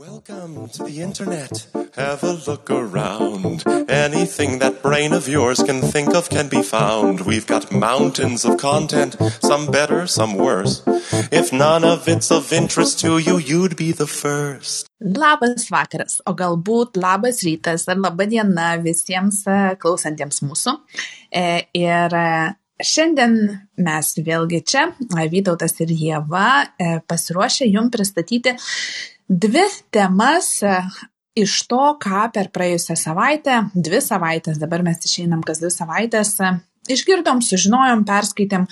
Welcome to the internet. Have a look around. Anything that brain of yours can think of can be found. We've got mountains of content, some better, some worse. If none of it's of interest to you, you'd be the first. Labas vakaras, o galbūt labas rytas ar laba diena visiems e, klausantiems mūsų. E, ir e, šiandien mes vėlgi čia, Vytautas ir Jėva, pasiruošę jums pristatyti dvi temas e, iš to, ką per praėjusią savaitę, dvi savaitės, dabar mes išeinam kas dvi savaitės, e, išgirdom, sužinojom, perskaitėm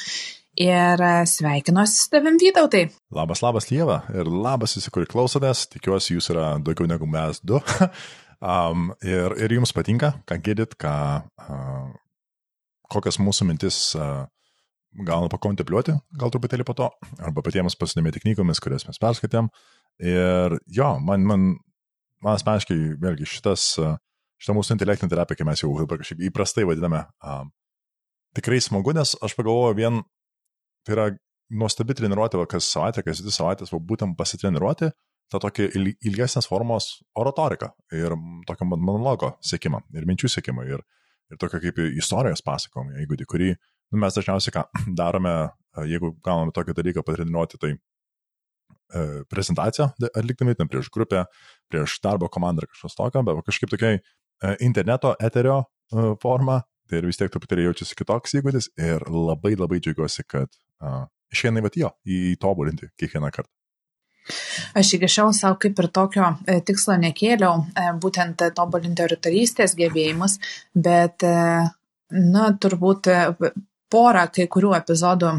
ir e, sveikinuosi su tavim Vytautai. Labas, labas Lieva ir labas visi, kurie klausotės, tikiuosi jūs yra daugiau negu mes du. um, ir, ir jums patinka, ką girdit, ką, uh, kokias mūsų mintis uh, galima pakontempliuoti, gal truputėlį po to, arba patiems pasidomėti knygomis, kurias mes perskaitėm. Uh, Ir jo, man, man, man asmeniškai, vėlgi, šitas, šitą mūsų intelektinę terapiją, kai mes jau kažkaip įprastai vadiname, um, tikrai smagu, nes aš pagalvoju vien, tai yra nuostabi treniruotė, kas savaitę, kas dvi savaitės, va, būtent pasitreniruoti tą tokį ilgesnės formos oratoriką ir tokio monologo sėkimą ir minčių sėkimą ir, ir tokio kaip istorijos pasakojimą įgūdį, kurį nu, mes dažniausiai ką darome, jeigu gauname tokį dalyką patreniruoti, tai prezentaciją atlikdami, ten prieš grupę, prieš darbo komandą ar kažkas tokio, bet kažkaip tokiai e, interneto eterio e, forma, tai ir vis tiek truputėlį jaučiasi kitoks įgūdis ir labai labai džiaugiuosi, kad išeina į jo, įtobulinti kiekvieną kartą. Aš iki šiol savo kaip ir tokio tikslo nekėliau, būtent tobulinti autoritarystės gebėjimus, bet, na, turbūt porą kai kurių epizodų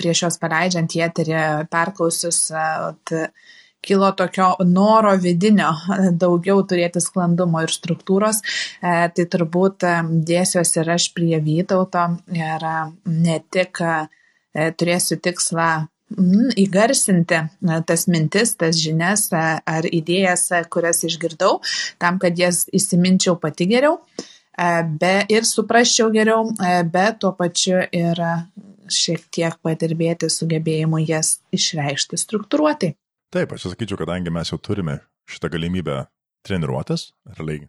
prieš juos paleidžiant į eterį perklausius, kilo tokio noro vidinio daugiau turėti sklandumo ir struktūros, e, tai turbūt dėsiuosi ir aš prie Vytauto ir ne tik turėsiu tikslą įgarsinti tas mintis, tas žinias ar idėjas, kurias išgirdau, tam, kad jas įsiminčiau pati geriau. E, be, ir suprasčiau geriau, e, bet tuo pačiu ir šiek tiek padirbėti sugebėjimu jas išreikšti struktūruotai. Taip, aš sakyčiau, kadangi mes jau turime šitą galimybę treniruotis, realiai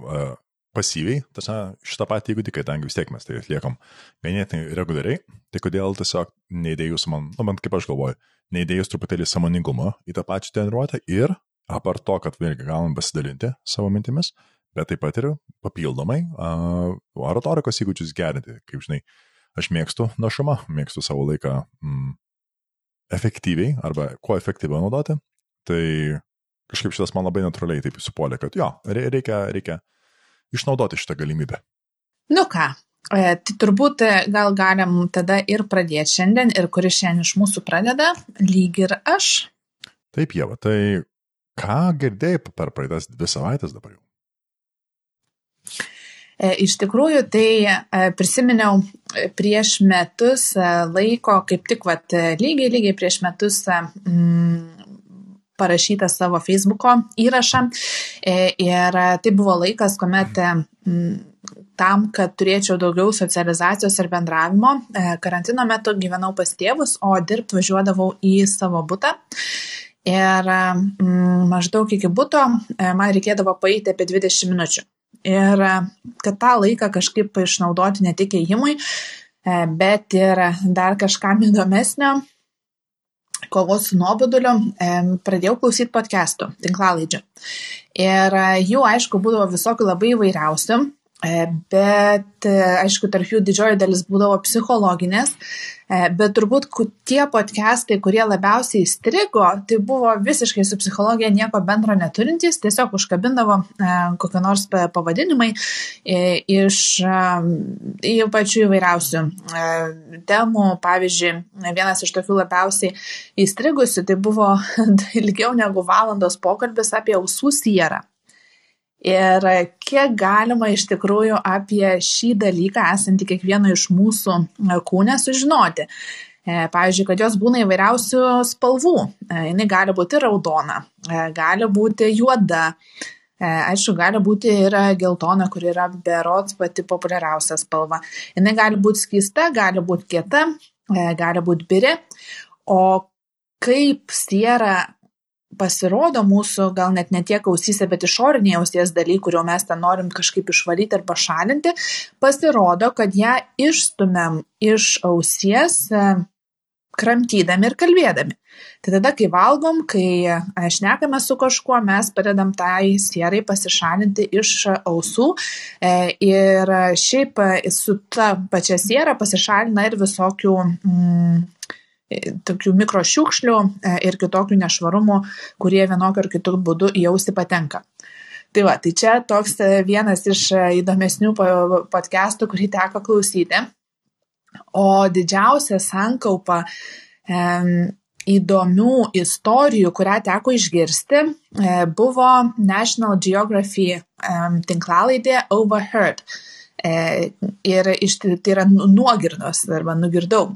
uh, pasyviai, tasą, šitą patį įgūdį, kadangi vis tiek mes tai atliekam ganėtinai reguliariai, tai kodėl tiesiog neįdėjus man, nu, bent kaip aš galvoju, neįdėjus truputėlį samoningumo į tą pačią treniruotę ir apart to, kad vėlgi galim pasidalinti savo mintimis, uh, bet taip pat ir papildomai uh, oratorikos įgūdžius gerinti. Kaip žinai, aš mėgstu našumą, mėgstu savo laiką mm, efektyviai arba kuo efektyviau naudoti. Tai kažkaip šitas man labai natūraliai taip supuolė, kad jo, reikia, reikia išnaudoti šitą galimybę. Nu ką, e, tai turbūt e, gal galim tada ir pradėti šiandien, ir kuris šiandien iš mūsų pradeda, lyg ir aš. Taip, Jeva, tai ką girdėjai per praeitas dvi savaitės dabar jau? E, iš tikrųjų, tai e, prisiminiau e, prieš metus laiko, kaip tik vat, lygiai, lygiai prieš metus mm, parašytą savo Facebook'o įrašą. Ir tai buvo laikas, kuomet mm, tam, kad turėčiau daugiau socializacijos ir bendravimo, karantino metu gyvenau pas tėvus, o dirbti važiuodavau į savo būtą. Ir mm, maždaug iki būto man reikėdavo paeiti apie 20 minučių. Ir e, kad tą laiką kažkaip išnaudoti ne tik ėjimui, e, bet ir dar kažkam įdomesnio, kovos su nuoboduliu, e, pradėjau klausyti podcastų, tinklalaidžių. Ir jų, aišku, būdavo visokių labai įvairiausių. E, bet, e, aišku, tarp jų didžioji dalis būdavo psichologinės, e, bet turbūt tie podcastai, kurie labiausiai įstrigo, tai buvo visiškai su psichologija nieko bendro neturintys, tiesiog užkabindavo kokie nors pavadinimai iš pačių įvairiausių temų. Pavyzdžiui, vienas iš tokių labiausiai įstrigusių tai buvo ilgiau negu valandos pokalbis apie ausų sierą ir kiek galima iš tikrųjų apie šį dalyką esantį kiekvieno iš mūsų e, kūne sužinoti. E, pavyzdžiui, kad jos būna įvairiausių spalvų. E, Jis gali būti raudona, gali būti juoda, aišku, gali būti ir geltona, kuri yra berots pati populiariausia spalva. Jis gali būti skysta, gali būti kieta, gali būti biri. O kaip siera pasirodo mūsų gal net ne tiek ausyse, bet išoriniai ausies daly, kurio mes ten norim kažkaip išvalyti ar pašalinti, pasirodo, kad ją išstumėm iš ausies e, kramtydami ir kalbėdami. Tai tada, kai valgom, kai šnekame su kažkuo, mes padedam tai sierai pasišalinti iš ausų e, ir šiaip su ta pačia siera pasišalina ir visokių mm, tokių mikrošiukšlių e, ir kitokių nešvarumų, kurie vienokiu ar kitų būdu į ausį patenka. Tai va, tai čia toks e, vienas iš e, įdomesnių podcastų, kurį teko klausyti. O didžiausia sankaupa įdomių istorijų, kurią teko išgirsti, buvo National Geography tinklalaidė Overheard. Ir iš, tai yra nuogirdos arba nugirdau.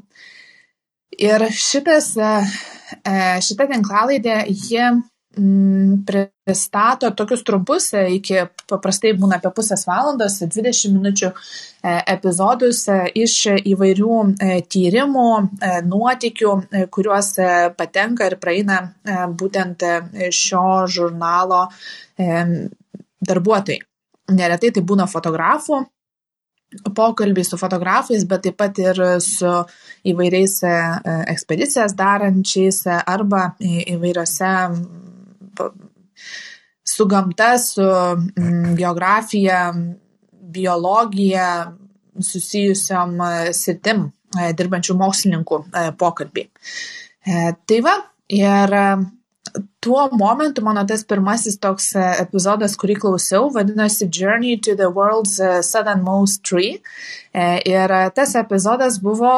Ir šitas, e, e, šita tinklalaidė, jie mm, pristato tokius trumpus, e, iki paprastai būna apie pusės valandos, 20 minučių epizodus iš įvairių tyrimų, nuotikių, kuriuos patenka ir praeina būtent šio žurnalo darbuotojai. Neretai tai būna fotografų pokalbiai su fotografais, bet taip pat ir su įvairiais e, ekspedicijas darančiais arba įvairiose su gamta, su geografija, biologija susijusiom e, sritim e, dirbančių mokslininkų pokalbiai. Tai va, ir tuo momentu mano tas pirmasis toks e, epizodas, kurį klausiau, vadinosi Journey to the World's e, Southernmost Tree. E, ir tas epizodas buvo,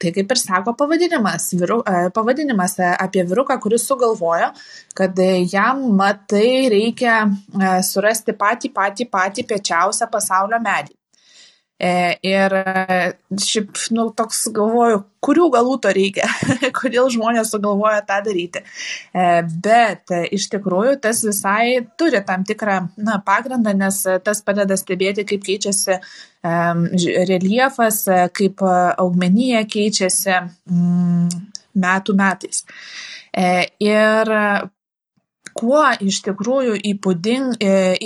tai kaip ir sako pavadinimas, viru, pavadinimas apie viruką, kuris sugalvojo, kad jam matai reikia surasti patį patį patį piečiausią pasaulio medį. E, ir e, šiaip, nu, toks galvoju, kurių galų to reikia, kodėl žmonės sugalvoja tą daryti. E, bet iš tikrųjų tas visai turi tam tikrą na, pagrindą, nes tas padeda stebėti, kaip keičiasi reljefas, kaip augmenija keičiasi mm, metų metais. Ir kuo iš tikrųjų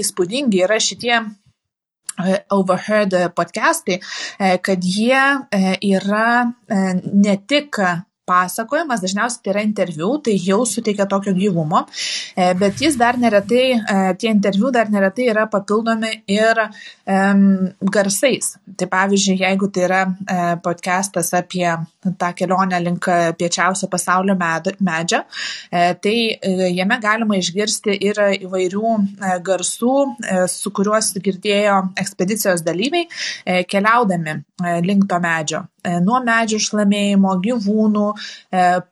įspūdingi yra šitie Overheard podcastai, kad jie yra ne tik pasakojimas, dažniausiai tai yra interviu, tai jau suteikia tokio gyvumo, e, bet jis dar neretai, e, tie interviu dar neretai yra papildomi ir um, garsais. Tai pavyzdžiui, jeigu tai yra e, podcastas apie tą kelionę link piečiausio pasaulio medžio, tai jame galima išgirsti ir įvairių garsų, su kuriuos girdėjo ekspedicijos dalyviai keliaudami link to medžio. Nuo medžių šlamėjimo, gyvūnų,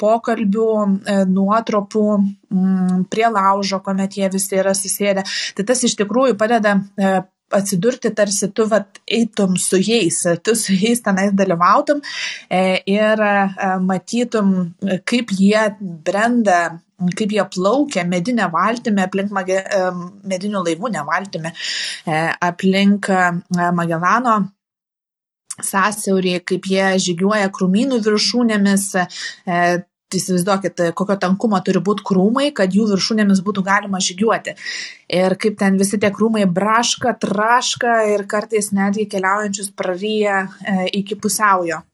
pokalbių, e, nuotropų mm, prie laužo, kuomet jie visi yra susėdę. Tai tas iš tikrųjų padeda e, atsidurti tarsi tu vat, eitum su jais, tu su jais tenais dalyvautum ir matytum, kaip jie brenda kaip jie plaukia medinę valtimę aplink medinių laivų, ne valtimę, aplink Magelano sąsiaurį, kaip jie žygiuoja krūmynų viršūnėmis. E, tai įsivaizduokit, kokio tankumo turi būti krūmai, kad jų viršūnėmis būtų galima žygiuoti. Ir kaip ten visi tie krūmai braška, traška ir kartais netgi keliaujančius praryja e, iki pusiaujo.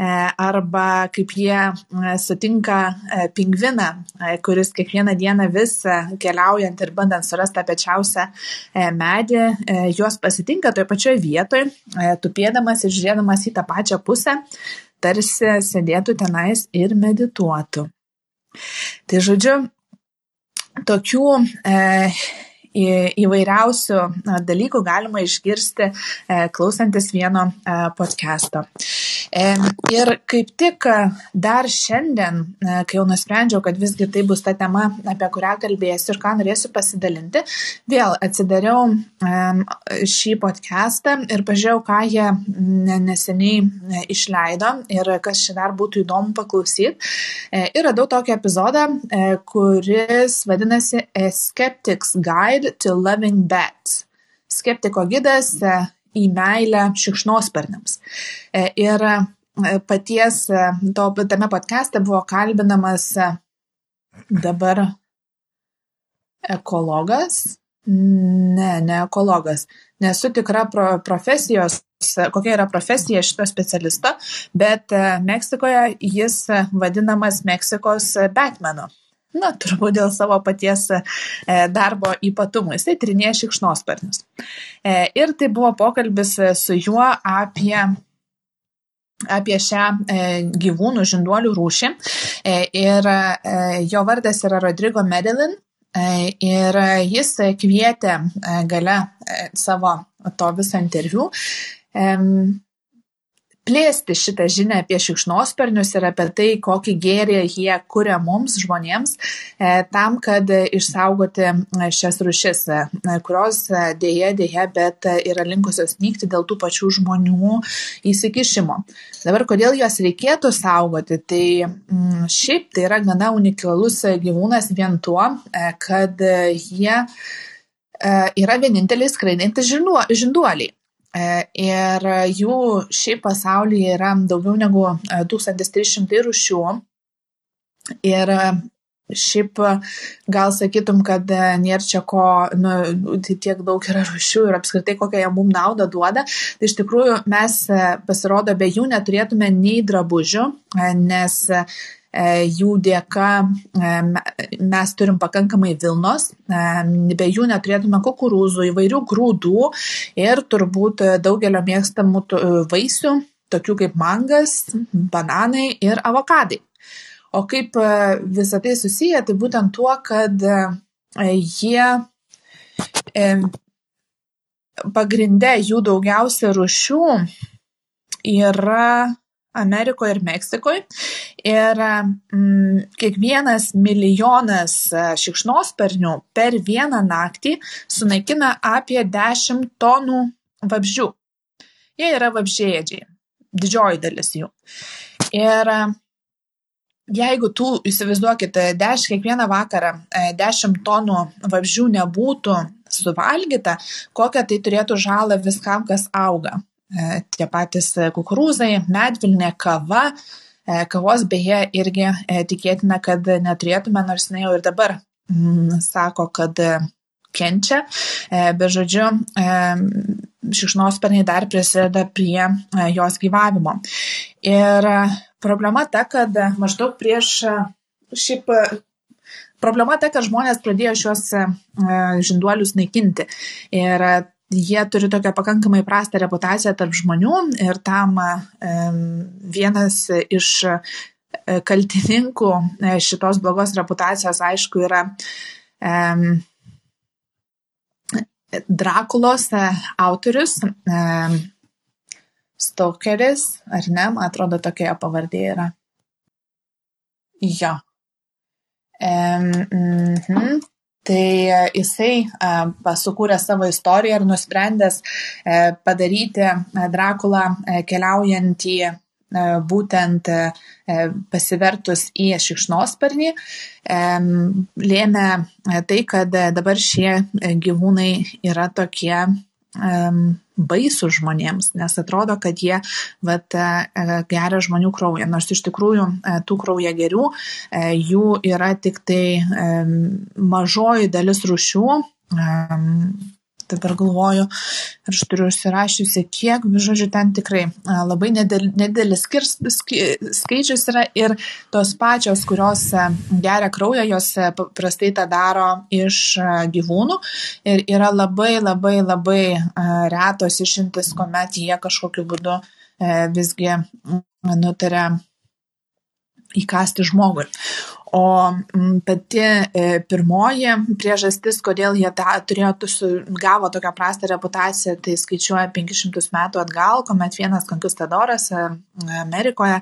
E, arba kaip jie e, sutinka e, pingviną, kuris kiekvieną dieną vis keliaujant ir bandant surasti tą pečiausią medį, juos pasitinka toje pačioje vietoje, tupėdamas ir žiūrėdamas į tą pačią pusę, tarsi sėdėtų tenais ir medituotų. Tai žodžiu, tokių e, įvairiausių dalykų galima išgirsti e, klausantis vieno e, podcast'o. Ir kaip tik dar šiandien, e, kai jau nusprendžiau, kad visgi tai bus ta tema, apie kurią kalbėsiu ir ką norėsiu pasidalinti, vėl atsidariau šį podcastą ir pažiūrėjau, ką jie neseniai išleido ir kas čia dar būtų įdomu paklausyti. Ir radau tokį epizodą, kuris vadinasi A Skeptic's Guide Guide to Loving Bats. Skeptiko gidas e, į meilę šikšnosparniams. E, ir e, paties to, tame podcast'e buvo kalbinamas dabar Ekologas? Ne, ne ekologas. Nesu tikra pro, profesijos, kokia yra profesija šito specialisto, bet Meksikoje jis vadinamas Meksikos Batmanu. Na, turbūt dėl savo paties e, darbo ypatumų. Jisai trinėja šikšnosparnius. E, ir tai buvo pokalbis su juo apie apie šią gyvūnų žinduolių rūšį. Ir jo vardas yra Rodrigo Medellin. Ir jis kvietė gale savo to viso interviu plėsti šitą žinią apie šikšnosparnius ir apie tai, kokį gėrį jie kuria mums žmonėms, e, tam, kad išsaugoti e, šias rušis, e, kurios dėja, dėja, bet yra linkusios nykti dėl tų pačių žmonių įsikišimo. Dabar, kodėl juos reikėtų saugoti, tai mm, šiaip tai yra gana unikalus gyvūnas vien tuo, kad jie yra vieninteliai skraidantys žinduoliai. E, ir jų šiaip pasaulyje yra daugiau negu 1300 e, rūšių. Ir e, šiaip gal sakytum, kad nėra čia ko, nu, tai tiek daug yra rūšių ir apskritai kokią jie mums naudą duoda. Tai iš tikrųjų mes pasirodo be jų neturėtume nei drabužių, nes E, jų dėka e, mes turim pakankamai Vilnos, e, be jų neturėtume kukurūzų, įvairių grūdų ir turbūt daugelio mėgstamų vaisių, tokių kaip mangas, bananai ir avokadai. O kaip visą tai susiję, tai būtent tuo, kad jie pagrindė jų daugiausia rušių yra Amerikoje ir Meksikoje. Ir mm, kiekvienas milijonas e, šikšnosparnių per vieną naktį sunaikina apie 10 tonų vabzdžių. Jie yra vabžėdžiai, didžioji dalis jų. Ir e, jeigu tų, įsivaizduokite, 10 kiekvieną vakarą 10 e, tonų vabzdžių nebūtų suvalgyta, kokią tai turėtų žalą viskam, kas auga. E, tie patys kukurūzai, medvilnė, kava. E, kavos beje irgi e, tikėtina, kad neturėtume, nors jinai jau ir dabar mm, sako, kad kenčia, bet žodžiu, šikšnosparniai dar prisideda prie jos gyvavimo. Ir problema ta, kad maždaug prieš šiaip Problema ta, kad žmonės pradėjo šios žinduolius naikinti. Ir jie turi tokią pakankamai prastą reputaciją tarp žmonių ir tam vienas iš e, kaltininkų e, šitos blogos reputacijos, aišku, yra Drakulos e, autorius, Stokeris, ar ne, man atrodo, tokia pavardė yra. Jo. Mm -hmm tai e, jisai e, sukūrė savo istoriją ir nusprendęs e, padaryti Drakulą keliaujantį būtent pasivertus į šikšnosparnį, lėmė tai, kad dabar šie gyvūnai yra tokie baisų žmonėms, nes atrodo, kad jie vat, e, geria žmonių kraują. Nors iš tikrųjų e, tų krauja gerių, e, jų yra tik tai mažoji dalis rušių dabar galvoju, ir aš turiu užsirašiusi, kiek, žodžiu, ten tikrai labai nedidelis skaičius yra ir tos pačios, kurios geria kraują, jos prastai tą daro iš gyvūnų ir yra labai labai labai retos išimtis, kuomet jie kažkokiu būdu visgi nutarė įkasti žmogui. O mm, pati e, pirmoji priežastis, kodėl jie tą turėjo, gavo tokią prastą reputaciją, tai skaičiuoja 500 metų atgal, kuomet vienas konkistadoras e, Amerikoje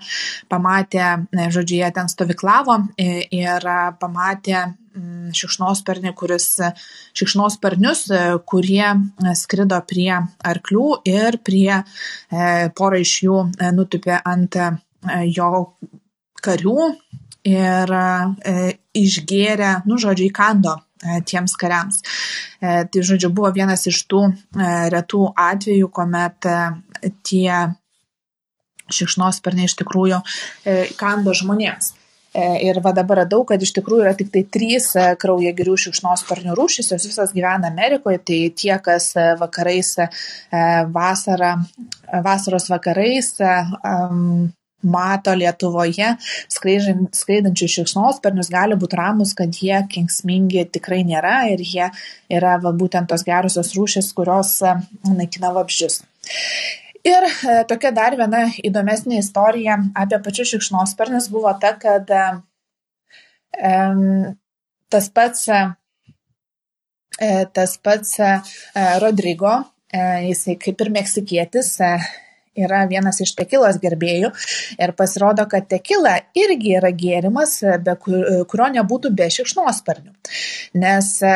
pamatė, e, žodžiu, jie ten stovyklavo ir pamatė mm, šikšnosparnį, kuris, šikšnosparnius, kurie skrido prie arklių ir prie porą iš jų nutupė ant jo karių ir e, išgėrė, nu, žodžiu, įkando e, tiems kariams. E, tai, žodžiu, buvo vienas iš tų retų atvejų, kuomet tie šikšnosparniai iš tikrųjų įkando žmonėms. Ir va dabar radau, kad iš tikrųjų yra tik tai trys kraujagirių šikšnosparnių rūšys, jos visos gyvena Amerikoje, tai tie, kas vakarais vasarą, vasaros vakarais um, mato Lietuvoje skraidančius šikšnosparnius, gali būti ramus, kad jie kenksmingi tikrai nėra ir jie yra va, būtent tos gerosios rūšis, kurios e, naikina vabzdžius. Ir e, tokia dar viena įdomesnė istorija apie pačius šikšnosparnius buvo ta, kad e, tas pats, tas pats Rodrygo, e, jisai kaip ir meksikietis, yra vienas iš tekilos gerbėjų ir pasirodo, kad tekila irgi yra gėrimas, be kurio nebūtų be šikšnosparnių. Nes, e,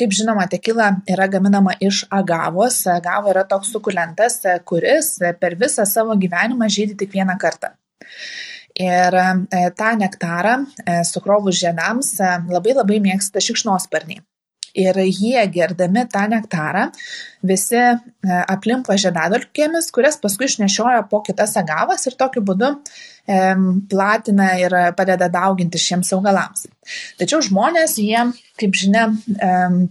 kaip žinoma, tekila yra gaminama iš agavos. Agavo yra toks sukulentas, kuris per visą savo gyvenimą žydi tik vieną kartą. Ir e, tą nektarą e, sukrovus žiedams labai labai mėgsta šikšnosparniai. Ir jie gerdami tą nektarą visi e, aplimpa žiedadulkėmis, kurias paskui išnešioja po kitas agavas ir tokiu būdu platina ir padeda dauginti šiems augalams. Tačiau žmonės, jie, kaip žinia,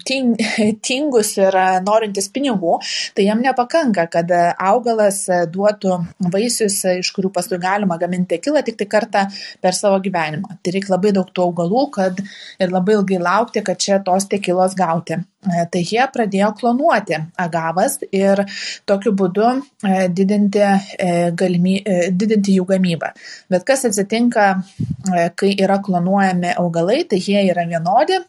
ting, tingus ir norintys pinigų, tai jam nepakanka, kad augalas duotų vaisius, iš kurių paskui galima gaminti tekilą tik tai kartą per savo gyvenimą. Tai reikia labai daug tų augalų, kad ir labai ilgai laukti, kad čia tos tekilos gauti. E, tai jie pradėjo klonuoti agavas ir tokiu būdu e, didinti, e, galimy, didinti jų gamybą. Bet kas atsitinka, kai yra klonuojami augalai, tai jie yra vienodi.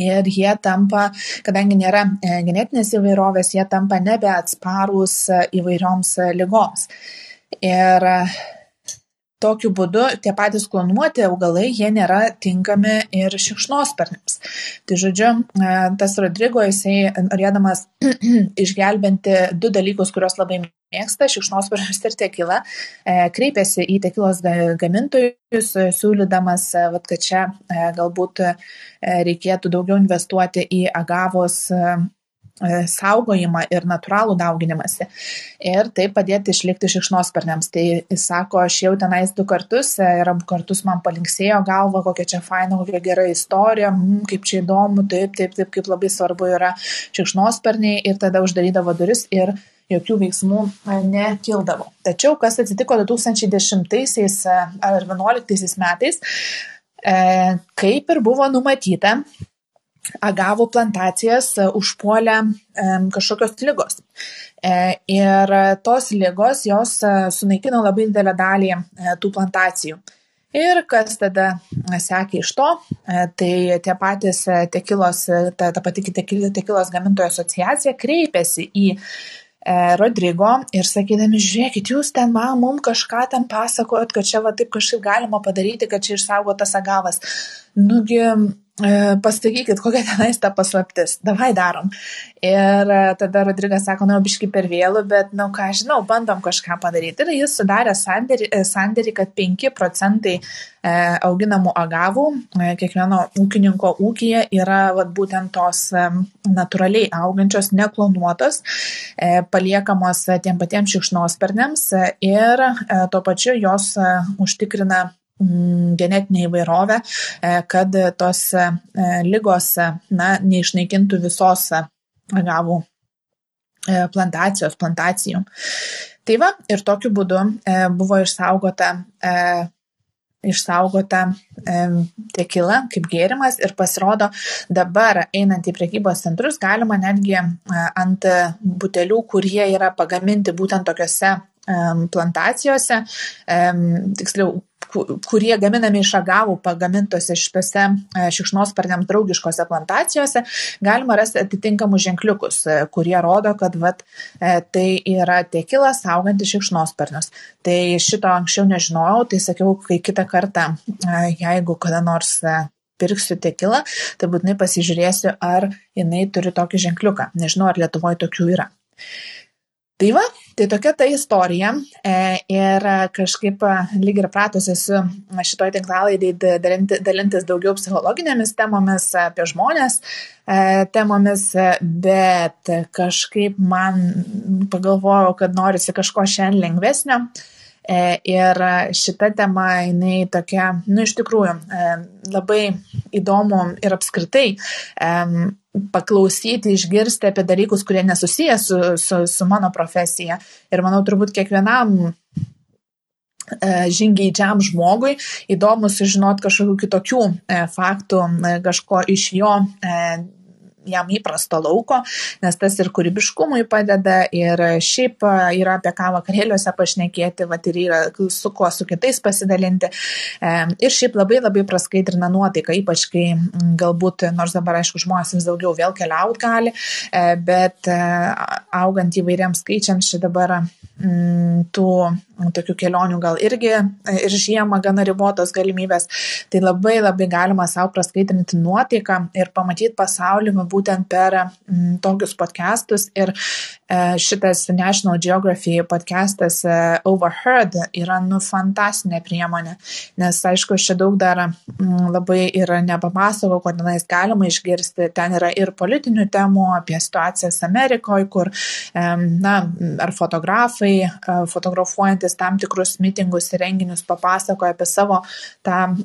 Ir jie tampa, kadangi nėra genetinės įvairovės, jie tampa nebeatsparūs įvairioms lygoms. Ir Tokiu būdu tie patys klonuoti augalai, jie nėra tinkami ir šikšnosparniams. Tai žodžiu, e, tas Rodrygo, jisai norėdamas išgelbinti du dalykus, kuriuos labai mėgsta, šikšnosparnius ir tekilą, e, kreipėsi į tekilos gamintojus, siūlydamas, e, vat, kad čia galbūt reikėtų daugiau investuoti į agavos saugojimą ir natūralų dauginimąsi. Ir taip padėti išlikti šikšnosparniams. Tai jis sako, aš jau tenais du kartus e, ir abu kartus man palinksėjo galva, kokia čia faina, kokia gera istorija, mm, kaip čia įdomu, taip, taip, taip, kaip labai svarbu yra šikšnosparniai ir tada uždarydavo duris ir jokių veiksmų e, nekildavo. Tačiau kas atsitiko 2010 ar 2011 metais, kaip ir buvo numatyta, agavų plantacijas e, užpuolė kažkokios lygos. E, ir tos lygos jos e, sunaikino labai didelę dalį tų plantacijų. Ir kas tada sekė iš to, tai tie patys tekilos, ta, ta pati tekilos gamintojų asociacija kreipėsi į Rodrygo ir sakydami, žiūrėkit, jūs ten man mum kažką ten pasakojot, kad čia va taip kažkaip galima padaryti, kad čia išsaugotas agavas. Nugi E, pasakykit, kokia tenais ta paslaptis, davai darom. Ir e, tada Rodrigas sako, nu, biški per vėlų, bet, nu, ką žinau, bandom kažką padaryti. Ir jis sudarė sandėrį, e, sandėrį kad 5 procentai auginamų agavų kiekvieno ūkininko ūkija yra vat, būtent tos natūraliai augančios, neklonuotos, paliekamos tiem patiems šikšnosparniams ir tuo pačiu jos užtikrina genetinę įvairovę, e, kad tos e, lygos na, neišnaikintų visos agavų e, plantacijos, plantacijų. Tai va, ir tokiu būdu buvo išsaugota, išsaugota tekila kaip gėrimas ir pasirodo dabar einant į prekybos centrus galima netgi ant butelių, kurie yra pagaminti būtent tokiuose plantacijose, tiksliau kurie gaminami iš agavų pagamintose šitose e, šikšnosparniams draugiškose plantacijose, galima rasti atitinkamus ženkliukus, e, kurie rodo, kad vat, e, tai yra tekilas augantis šikšnosparnius. Tai šito anksčiau nežinojau, tai sakiau, kai kitą kartą, jeigu kada nors pirksiu tekilą, tai būtinai pasižiūrėsiu, ar jinai turi tokį ženkliuką. Nežinau, ar Lietuvoje tokių yra. Tai va, tai tokia ta istorija. E, ir kažkaip e, lyg ir pratus esu šitoj tinklalaidai dalintis daugiau psichologinėmis temomis apie žmonės e, temomis, bet kažkaip man pagalvojau, kad norisi kažko šiandien lengvesnio. Ir šita tema, jinai tokia, nu iš tikrųjų, labai įdomu ir apskritai paklausyti, išgirsti apie dalykus, kurie nesusiję su, su, su mano profesija. Ir manau, turbūt kiekvienam žingeidžiam žmogui įdomu sužinoti kažkokių kitokių faktų, kažko iš jo jam įprasto lauko, nes tas ir kūrybiškumui padeda, ir šiaip yra apie ką vakarėliuose pašnekėti, va ir yra su kuo su kitais pasidalinti. Ir šiaip labai labai praskaidrina nuotaiką, ypač kai galbūt, nors dabar aišku, žmonės vis daugiau vėl keliauti gali, bet augant įvairiams skaičiams čia dabar tų tokių kelionių gal irgi ir žiemą gana ribotos galimybės, tai labai labai galima savo praskaitrinti nuotaiką ir pamatyti pasaulį būtent per m, tokius podcastus. Ir e, šitas National Geography podcastas e, Overheard yra nu fantastinė priemonė, nes aišku, aš čia daug dar m, labai ir nepapasakau, ko tenais galima išgirsti, ten yra ir politinių temų apie situacijas Amerikoje, kur, e, na, ar fotografai, e, fotografuojant lankantis tam tikrus mitingus ir renginius papasakoja apie savo tą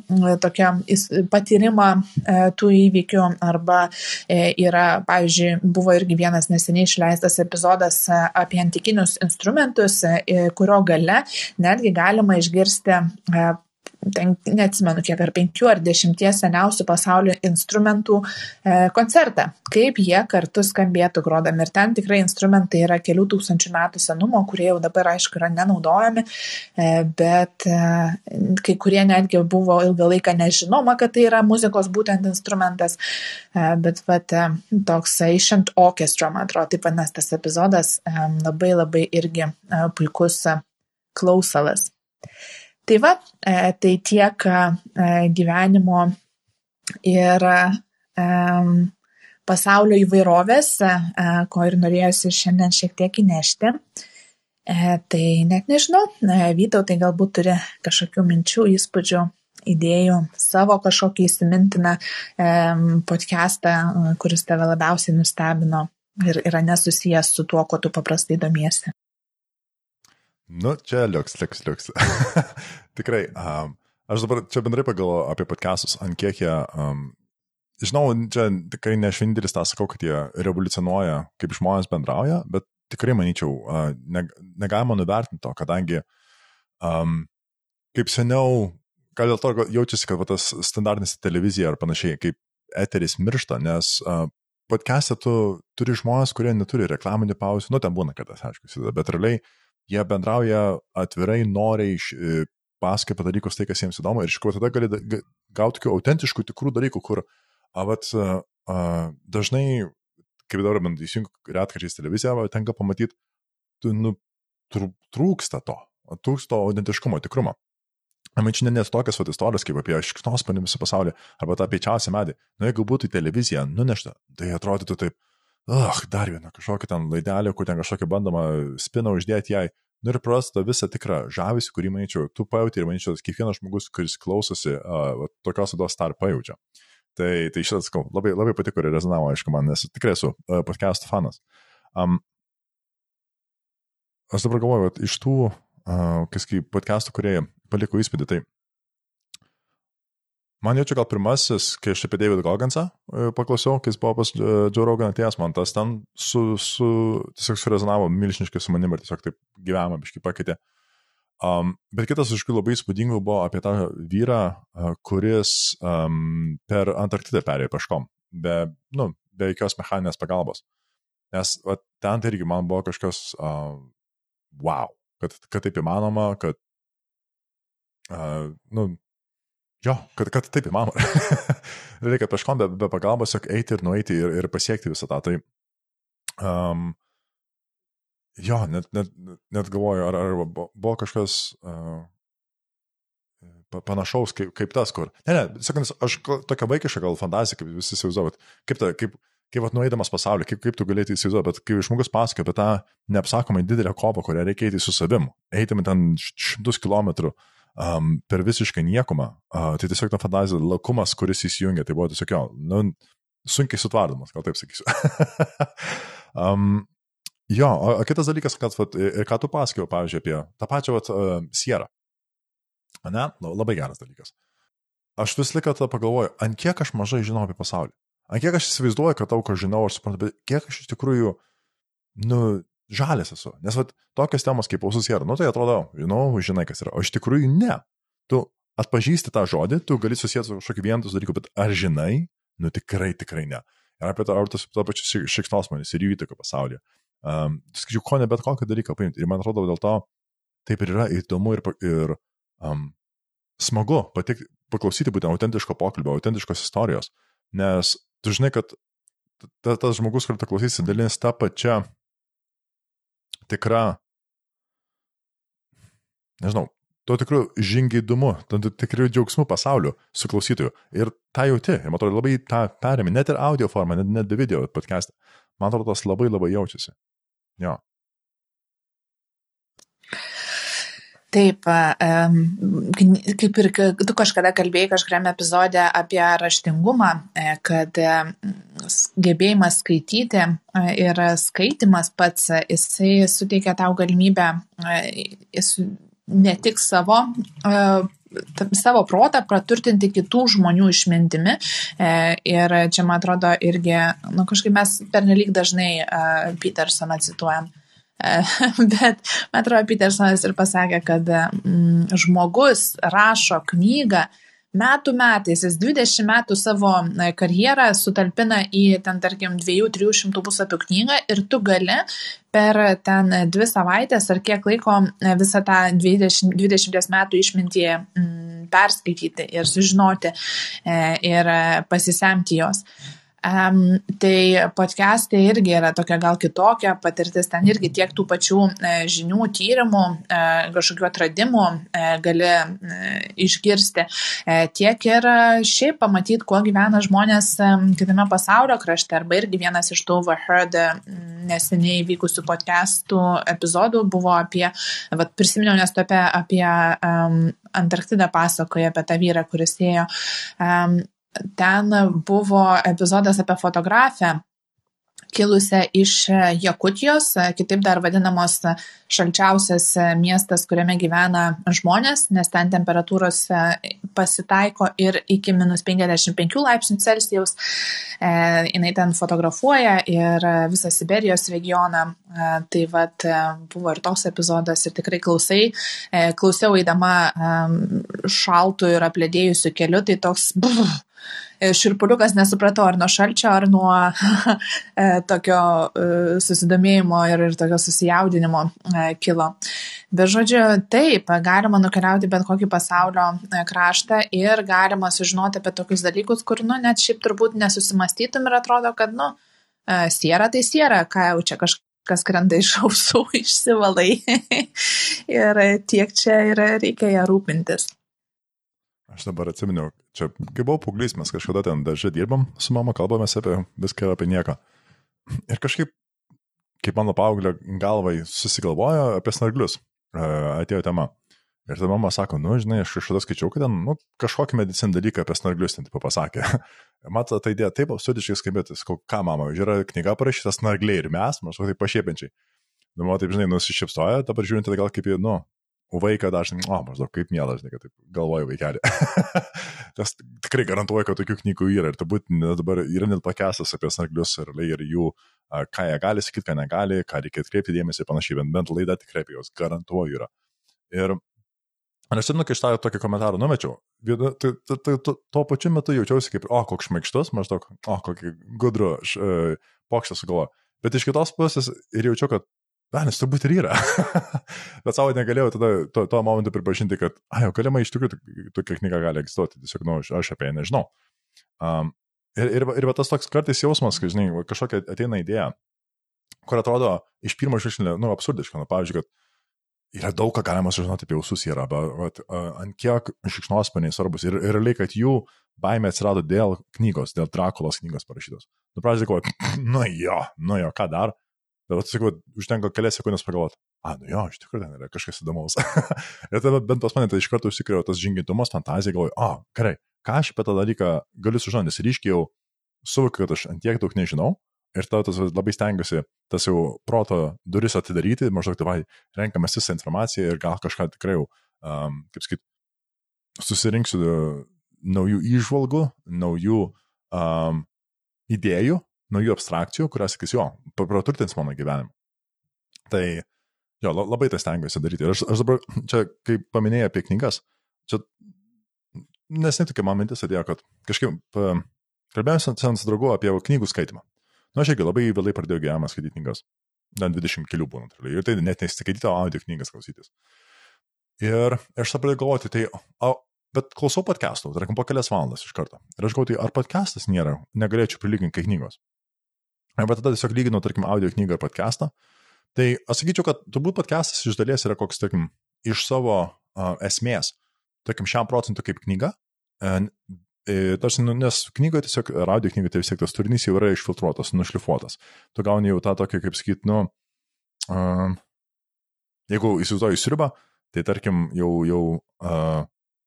tokią patyrimą e, tų įvykių arba e, yra, pavyzdžiui, buvo irgi vienas neseniai išleistas epizodas e, apie antikinius instrumentus, kurio gale netgi galima išgirsti ten neatsimenu kiek ar penkių ar dešimties seniausių pasaulio instrumentų e, koncertą, kaip jie kartu skambėtų grodami. Ir ten tikrai instrumentai yra kelių tūkstančių metų senumo, kurie jau dabar aišku yra nenaudojami, e, bet e, kai kurie netgi buvo ilgą laiką nežinoma, kad tai yra muzikos būtent instrumentas, e, bet vat, e, toks Ancient Orchestra, man atrodo, taip vadinasi tas epizodas, e, labai labai irgi e, puikus e, klausalas. Tai va, e, tai tiek e, gyvenimo ir e, pasaulio įvairovės, ko ir norėjusi šiandien šiek tiek įnešti. Tai net nežinau, Vytau, tai galbūt turi kažkokių minčių, įspūdžių, idėjų, savo kažkokį įsimintiną podcastą, kuris tave labiausiai nustebino ir yra nesusijęs su tuo, kuo tu paprastai domiesi. Nu, čia liuks, liuks, liuks. Tikrai. Um, aš dabar čia bendrai pagalvoju apie podcastus, ant kiek jie, um, žinau, čia tikrai ne aš vienintelis tą sakau, kad jie revoliucionuoja, kaip žmonės bendrauja, bet tikrai manyčiau, ne, negalima nuvertinti to, kadangi um, kaip seniau, gal dėl to jaučiasi, kad va, tas standartinis televizija ar panašiai, kaip eteris miršta, nes uh, podcast'e tu turi žmonės, kurie neturi reklaminių pauzių, nu ten būna, kad tas aišku, bet realiai jie bendrauja atvirai, noriai, e, pasakoja apie dalykus tai, kas jiems įdomu ir iš tikrųjų tada gali gauti tokių autentiškų, tikrų dalykų, kur avat, dažnai, kaip dabar bent įsijungiu retkarčiais televiziją, tenka pamatyti, nu, trūksta to, trūksta to autentiškumo, tikrumo. Čia net tokias vat istorijos kaip apie šiknospanį visą pasaulį, arba tą piečiausią medį. Nu, jeigu būtų į televiziją nunešta, tai atrodytų taip, ugh, dar vieną kažkokią ten laidelę, kur ten kažkokią bandomą spiną uždėti jai. Nu ir prarasta visą tikrą žavesį, kurį, manyčiau, tu pajauti ir, manyčiau, kiekvienas žmogus, kuris klausosi, uh, tokios ados tar pajaučia. Tai, tai šitas, sakau, labai, labai patiko ir rezonavo, aišku, man, nes tikrai esu uh, podcast fanas. Um, aš dabar galvoju, kad iš tų, uh, kas kaip podcastų, kurie paliko įspūdį, tai Man jau čia gal pirmasis, kai aš apie David Gogansą e, paklausiau, kai jis buvo pas e, Joe Rogan atėjęs, man tas ten su, su, tiesiog surezonavo milžiniškai su manim ir tiesiog taip gyvenimą biškai pakeitė. Um, bet kitas iš tikrųjų labai įspūdingų buvo apie tą vyrą, uh, kuris um, per Antarktidą perėjo peškom, be, nu, be jokios mechaninės pagalbos. Nes va, ten tai irgi man buvo kažkas uh, wow, kad, kad taip įmanoma, kad uh, nu, Jo, kad, kad taip įmanoma. Reikia kažkom be, be pagalbos, tiesiog eiti ir nueiti ir, ir pasiekti visą tą. Tai, um, jo, net, net, net galvoju, ar, ar buvo kažkas uh, panašaus kaip, kaip tas, kur. Ne, ne, sakant, aš tokia vaikiška gal fantazija, kaip visi įsivaizduojat, kaip, ta, kaip, kaip atnuėdamas pasaulį, kaip, kaip tu galėtum įsivaizduoti, bet kai žmogus pasakoja apie tą neapsakomai didelę kovą, kurią reikia eiti su savim, eitimi ten šimtus kilometrų, uh, um, per visiškai niekumą. Uh, tai tiesiog ta fantazija, lakumas, kuris įsijungia, tai buvo tiesiog jo, nu, sunkiai sutvardomas, gal taip sakysiu. um, Jo, o kitas dalykas, kad, vat, ir ką tu pasakiau, pavyzdžiui, apie tą pačią vat, uh, sierą. Ne, nu, labai geras dalykas. Aš vis laiką tada pagalvoju, ant kiek aš mažai žinau apie pasaulį. Ant kiek aš įsivaizduoju, kad daug ką žinau, aš suprantu, bet kiek aš iš tikrųjų, nu, žalės esu. Nes vat, tokios temos kaip ausus yra, nu tai atrodo, žinau, žinai, kas yra. O iš tikrųjų ne. Tu atpažįsti tą žodį, tu gali susijęti su kažkokiu vienu dalyku, bet ar žinai, nu tikrai, tikrai ne. Ir apie tą, ar tas to pačius šikšnosmanis ir jų įtaką pasaulyje. Um, skaičiu, ko ne bet kokį dalyką paimti. Ir man atrodo, dėl to taip ir yra įdomu ir, ir um, smagu patik, paklausyti būtent autentiško pokalbio, autentiškos istorijos. Nes tu žinai, kad ta, tas žmogus, kur tu klausysi, dalins tą pačią tikrą, nežinau, tuo tikru žingeidumu, tuo tikru džiaugsmu pasauliu su klausytoju. Ir tą jauti, ir man atrodo labai tą perėmė, net ir audio formą, net, net video podcast'ą. Man atrodo, tas labai labai jaučiasi. Jo. Taip, kaip ir tu kažkada kalbėjai kažkuriame epizode apie raštingumą, e, kad gebėjimas skaityti e, ir skaitimas pats, jisai suteikia tau galimybę e, ne tik savo savo protą praturtinti kitų žmonių išmintimi. Ir čia, man atrodo, irgi, nu, kažkaip mes pernelyg dažnai Petersoną cituojam. Bet, man atrodo, Petersonas ir pasakė, kad mm, žmogus rašo knygą metų metais, jis 20 metų savo karjerą sutalpina į ten, tarkim, 2-300 puslapių knygą ir tu gali per ten dvi savaitės ar kiek laiko visą tą 20, 20 metų išmintį mm, perskaityti ir sužinoti e, ir pasisemti jos. Um, tai podcastai irgi yra tokia gal kitokia patirtis, ten irgi tiek tų pačių e, žinių, tyrimų, e, kažkokių atradimų e, gali e, išgirsti, e, tiek ir šiaip pamatyti, kuo gyvena žmonės e, kitame pasaulio krašte. Arba irgi vienas iš tų Heard neseniai vykusių podcastų epizodų buvo apie, vat, prisiminiau, nes tu apie, apie um, Antarktidą pasakoja, apie tą vyrą, kuris ėjo. Um, ten buvo epizodas apie fotografę kilusią iš Jakutijos, kitaip dar vadinamos šalčiausias miestas, kuriame gyvena žmonės, nes ten temperatūros pasitaiko ir iki minus 55 laipsnių Celsijaus. E, jinai ten fotografuoja ir visą Siberijos regioną. E, tai vad buvo ir toks epizodas ir tikrai klausai. E, klausiau eidama e, šaltų ir aplėdėjusių keliu, tai toks... Buf, E, širpuliukas nesupratau ar nuo šalčio, ar nuo e, tokio e, susidomėjimo ir, ir tokio susijaudinimo kilo. Bet žodžiu, taip, galima nukeliauti bet kokį pasaulio kraštą ir galima sužinoti apie tokius dalykus, kur, nu, net šiaip turbūt nesusimastytum ir atrodo, kad, nu, siera tai siera, ką jau čia kažkas kas krenta iš ausų, išsivalai. ir tiek čia yra, reikia ją rūpintis. Aš dabar atsiminiau, čia, kai buvau paauglys, mes kažkada ten dažai dirbam su mama, kalbamės apie viską ir apie nieką. Ir kažkaip, kaip mano paauglio galvai susigalvojo apie snarglius, atėjo tema. Ir tada mama sako, nu, žinai, aš kažkada skaičiau, kad ten, nu, kažkokį medicinį dalyką apie snarglius ten tipo pasakė. Mato, ta idėja taip absurdiškai skambėti, sakau, ką mama, yra knyga parašyta snargliai ir mes, maždaug taip pašiepiančiai. Nu, man taip, žinai, nusišypsojo, dabar žiūrint, tai gal kaip į, nu, vaiką dažnai, o, maždaug kaip mielas, žinai, kad taip galvoju vaikelį. Tas tikrai garantuoju, kad tokių knygų yra ir turbūt dabar yra net pakestas apie snarglius ir, ir jų, ką jie gali sakyti, ką negali, ką reikia atkreipti dėmesį ir panašiai, bent, bent laida tikrai apie juos garantuoju yra. Ir aš atsimenu, kai aš tą tokį komentarą numečiau, tai, tai, tai, tuo pačiu metu jaučiausi kaip, o, koks šmaikštus, maždaug, o, kokį gudrų e, pokštą sugalvoju. Bet iš kitos pusės ir jaučiu, kad Velnis turbūt ir yra. Bet savo negalėjau tada to, to momentu pripažinti, kad, ai, jau galima iš tikrųjų tokia knyga gali egzistuoti, tiesiog, na, nu, aš apie ją nežinau. Um, ir, ir, ir tas toks kartais jausmas, kai, žinai, kažkokia ateina idėja, kur atrodo iš pirmo žvilgsnio, nu, absurdiška, nu, pavyzdžiui, kad yra daug ką galima sužinoti apie ausus yra, bet uh, ant kiek šikšnospaniai svarbus ir, ir realiai, kad jų baimė atsirado dėl knygos, dėl Drakulos knygos parašytos. Nu, pradžiai galvoju, nu jo, nu jo, ką dar, Bet, sakau, užtenka kelias sekundės pagalvoti, a, nu jo, iš tikrųjų ten yra kažkas įdomaus. ir tada bent pas mane tai iš karto užsikrėjo tas žingintumas, fantazija, galvoju, a, gerai, ką aš apie tą dalyką galiu sužinoti, nes ryškiai jau suvokiu, kad aš ant tiek daug nežinau ir tau tas labai stengiuosi tas jau proto duris atidaryti, maždaug tėvai renkamės visą informaciją ir gal kažką tikrai jau, um, kaip sakyt, susirinksiu naujų išvalgų, naujų um, idėjų, naujų abstrakcijų, kurias, sakys, jo, praturtins mano gyvenimą. Tai jo, labai tai stengiuosi daryti. Ir aš, aš dabar, čia, kai paminėjai apie knygas, čia nes netokia man mintis atėjo, kad kažkaip kalbėjome su draugu apie knygų skaitimą. Na, nu, aš irgi labai vėlai pradėjau gyvenimą skaityti knygas. Net 20 kelių būna. Ir tai net nesiskaityti, o audio knygas klausytis. Ir aš pradėjau galvoti, tai, o, bet klausau podcastų, tarkim, po kelias valandas iš karto. Ir aš galvoju, tai ar podcastas nėra, negalėčiau prilyginti knygos. Arba tada tiesiog lyginau, tarkim, audio knygą ir podcastą. Tai aš sakyčiau, kad turbūt podcastas iš dalies yra koks, tarkim, iš savo uh, esmės, tarkim, šiam procentui kaip knyga. E, tarsi, nu, nes knygoje tiesiog, radio knygoje tai vis tiek tas turinys jau yra išfiltruotas, nušlifuotas. Tu gauni jau tą tokį, kaip sakyt, nu, uh, jeigu įsivaizduoju sriubą, tai tarkim, jau, jau uh,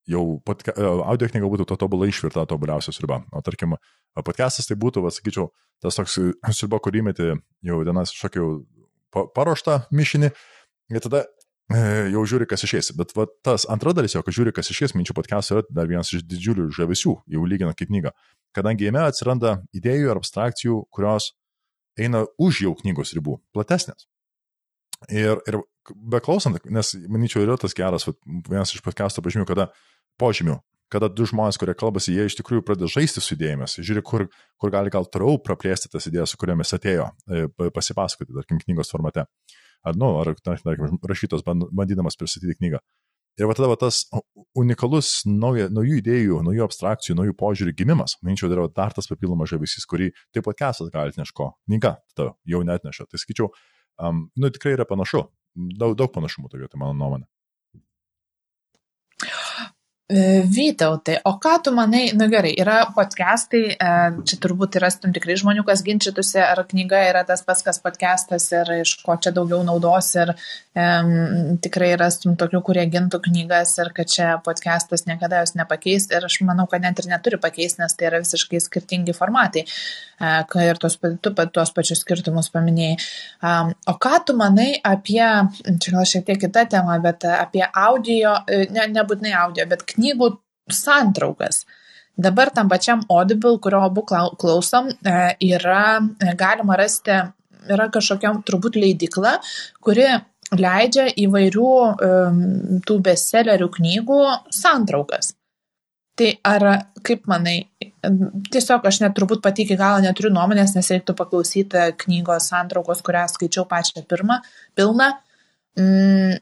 jau podca, audio knyga būtų to tobulai išvirta, tobuliausia sriuba. O tarkim, podcastas tai būtų, va, sakyčiau, tas toks sriuba, kurį meti jau dienas šokiau paruoštą mišinį. Ir tada e, jau žiūri, kas išės. Bet va, tas antra dalis, jo, kad žiūri, kas išės, minčių podcastas yra dar vienas iš didžiulių žavesių, jau lyginant kaip knygą. Kadangi jame atsiranda idėjų ir abstrakcijų, kurios eina už jau knygos ribų, platesnės. Ir, ir beklausant, nes manyčiau yra tas geras, va, vienas iš podcast'o pažymių, kada požymių, kada du žmonės, kurie kalbasi, jie iš tikrųjų pradeda žaisti su idėjomis, žiūri, kur, kur gali gal toliau praplėsti tas idėjas, su kuriomis atėjo e, pasipasakoti, tarkim, knygos formate. Ar, nu, ar, tarkim, rašytos bandydamas pristatyti knygą. Ir va tada va, tas unikalus nauja, naujų idėjų, naujų abstrakcijų, naujų požiūrių gimimas, manyčiau, yra dar tas papildomas žavesys, kurį taip pat kesas gali atneško, knyga jau net neša. Tai sakyčiau, um, nu tikrai yra panašu, daug, daug panašumų tokia, tai mano nuomonė. E, Vytautai, o ką tu manai, na nu gerai, yra podcastai, e, čia turbūt yra tam tikrai žmonių, kas ginčytųsi, ar knyga yra tas pats, kas podcastas ir iš ko čia daugiau naudos ir um, tikrai rastum tokių, kurie gintų knygas ir kad čia podcastas niekada jos nepakeis ir aš manau, kad net ir neturi pakeisti, nes tai yra visiškai skirtingi formatai, uh, ir tos, tu tuos pačius skirtumus paminėjai. Um, o ką tu manai apie, čia gal šiek tiek kita tema, bet apie audio, ne, nebūtinai audio, bet knygą knygų santraukas. Dabar tam pačiam Audible, kurio abu klausom, e, yra e, galima rasti, yra kažkokia turbūt leidikla, kuri leidžia įvairių um, tų bestsellerių knygų santraukas. Tai ar, kaip manai, tiesiog aš net turbūt pati iki galo neturiu nuomonės, nes reiktų paklausyti knygos santraukos, kurią skaičiau pačią pirmą, pilną. Mm,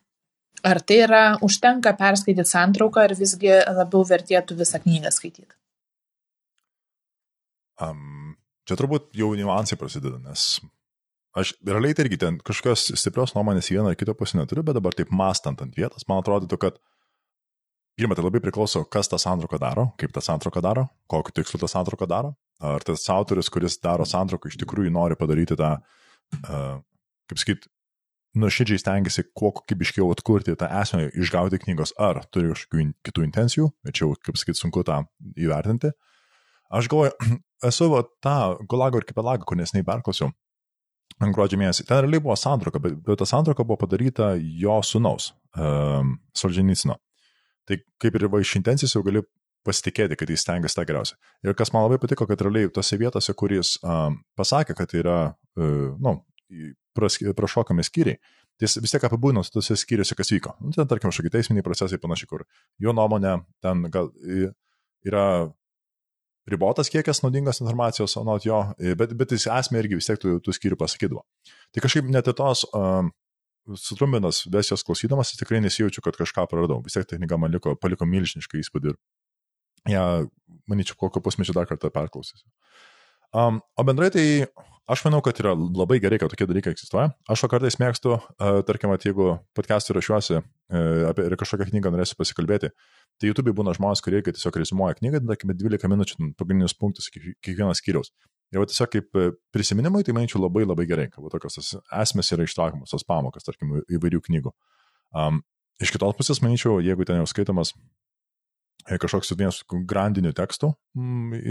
Ar tai yra užtenka perskaityti santrauką, ar visgi labiau vertėtų visą knygą skaityti? Um, čia turbūt jau niuansai prasideda, nes aš realiai tai irgi ten kažkokios stiprios nuomonės vieną ar kitą pusę neturiu, bet dabar taip mastant ant vietos, man atrodytų, kad pirmą tai labai priklauso, kas tą santrauką daro, kaip tą santrauką daro, kokiu tikslu tą santrauką daro. Ar tas autoris, kuris daro santrauką, iš tikrųjų nori padaryti tą, uh, kaip sakyt, nuoširdžiai stengiasi kuo kokybiškiau atkurti tą esmę, išgauti knygos, ar turi kažkokių kitų intencijų, čia jau, kaip sakyt, sunku tą įvertinti. Aš galvoju, esu va, tą Gulago ir Kipelagą, kur nesnei perklausiau, gruodžio mėnesį. Ten realiai buvo santrauka, bet, bet ta santrauka buvo padaryta jo sunaus, um, Solženicino. Tai kaip ir va iš intencijos jau gali pasitikėti, kad jis stengiasi tą geriausią. Ir kas man labai patiko, kad realiai tose vietose, kuris um, pasakė, kad yra, uh, nu, prašokami skyriai, tai jis vis tiek apibūdino tose skyriuose, kas vyko. Nu, ten, tarkim, kažkokie teisminiai procesai panašiai, kur jo nuomonė ten gal yra ribotas kiekis naudingos informacijos, anot jo, bet, bet jis esmė irgi vis tiek tų, tų skyrių pasakydavo. Tai kažkaip net tos um, sutrumbinas versijos klausydamas, tikrai nesijaučiu, kad kažką praradau. Vis tiek ta knyga man liko, paliko milžinišką įspūdį ir ją, manyčiau, kokio pusmečio dar kartą perklausysiu. Um, o bendrai tai Aš manau, kad yra labai gerai, kad tokie dalykai egzistuoja. Aš kartais mėgstu, tarkim, at, jeigu podcast'ų rašiuosi uh, apie kažkokią knygą norėsiu pasikalbėti, tai YouTube būna žmonės, kurie tiesiog rezimuoja knygą, tarkim, 12 minučių pagrindinius punktus kiekvienas skyrius. Ir tiesiog kaip prisiminimai, tai manyčiau labai labai gerai, kad tokios esmės yra ištraukiamos, tos pamokas, tarkim, įvairių knygų. Um, iš kitos pusės, manyčiau, jeigu ten jau skaitomas kažkoks vienas grandinių tekstų,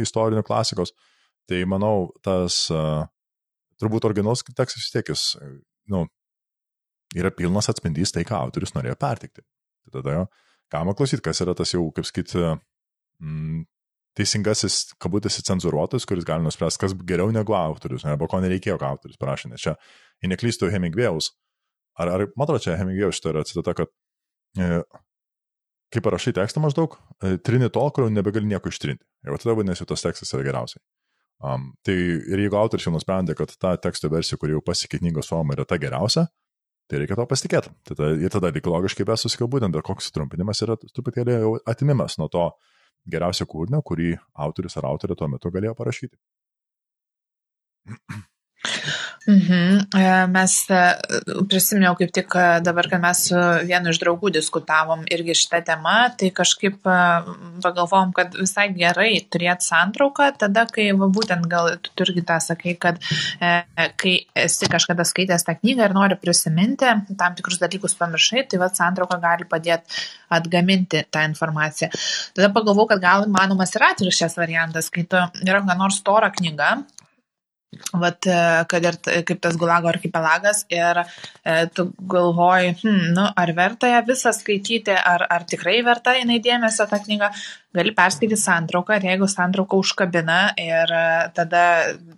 istorinių klasikos, tai manau, tas uh, turbūt originalus tekstas vis tiek jis, nu, yra pilnas atspindys tai, ką autorius norėjo pertikti. Tai tada jo, galima klausyti, kas yra tas jau, kaip sakyti, mm, teisingasis, kabutėsi cenzuruotas, kuris gali nuspręsti, kas geriau negu autorius, arba ko nereikėjo, ką autorius parašė. Nes čia, jei neklystu Hemingvėjaus, ar, ar man atrodo, čia Hemingvėjaus šitą yra citata, kad e, kai parašai tekstą maždaug, e, trini tol, kur nebegali nieko ištrinti. Ir tada vadinasi, tas tekstas yra geriausiai. Um, tai ir jeigu autorius jau nusprendė, kad ta teksto versija, kuri jau pasiekė knygos formą, yra ta geriausia, tai reikia to pasitikėti. Tada, ir tada logiškai be susikalbūti, bet koks sutrumpinimas yra truputėlį jau atimimas nuo to geriausio kūrinio, kurį autorius ar autorė tuo metu galėjo parašyti. Mhm. E, mes e, prisiminiau kaip tik e, dabar, kad mes su vienu iš draugų diskutavom irgi šitą temą, tai kažkaip pagalvom, kad visai gerai turėti santrauką, tada, kai va, būtent gal tu irgi tą sakai, kad e, kai esi kažkada skaitęs tą knygą ir nori prisiminti, tam tikrus dalykus pamiršai, tai va santrauka gali padėti atgaminti tą informaciją. Tada pagalvojau, kad gal įmanomas yra atvirkščias variantas, kai tu yra kokia nors stora knyga, Vat, e, kad ir kaip tas Gulago archipelagas ir e, tu galvoji, hmm, nu, ar verta ją visą skaityti, ar, ar tikrai verta jinai dėmesio tą knygą, gali perskaityti santrauką ir jeigu santrauka užkabina ir e, tada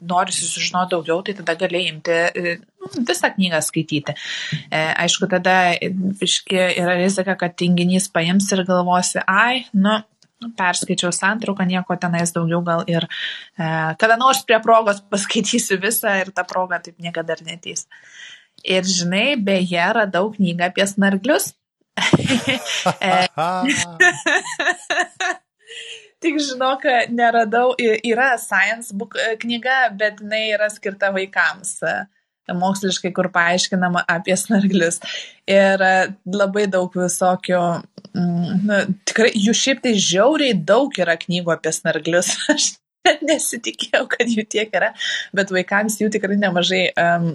nori sužinoti daugiau, tai tada gali imti e, visą knygą skaityti. E, aišku, tada yra rizika, kad tinginys paims ir galvosi, ai, nu, perskaičiau santrauką, nieko tenais daugiau gal ir e, kada nors prie progos paskaitysiu visą ir ta proga taip niekada ir neteis. Ir žinai, beje, radau knygą apie snarglius. E, tik žinok, neradau, yra science book e, knyga, bet jinai yra skirta vaikams moksliškai, kur paaiškinama apie snarglius. Ir e, labai daug visokių, mm, nu, tikrai jų šiaip tai žiauriai daug yra knygų apie snarglius. Aš nesitikėjau, kad jų tiek yra, bet vaikams jų tikrai nemažai um,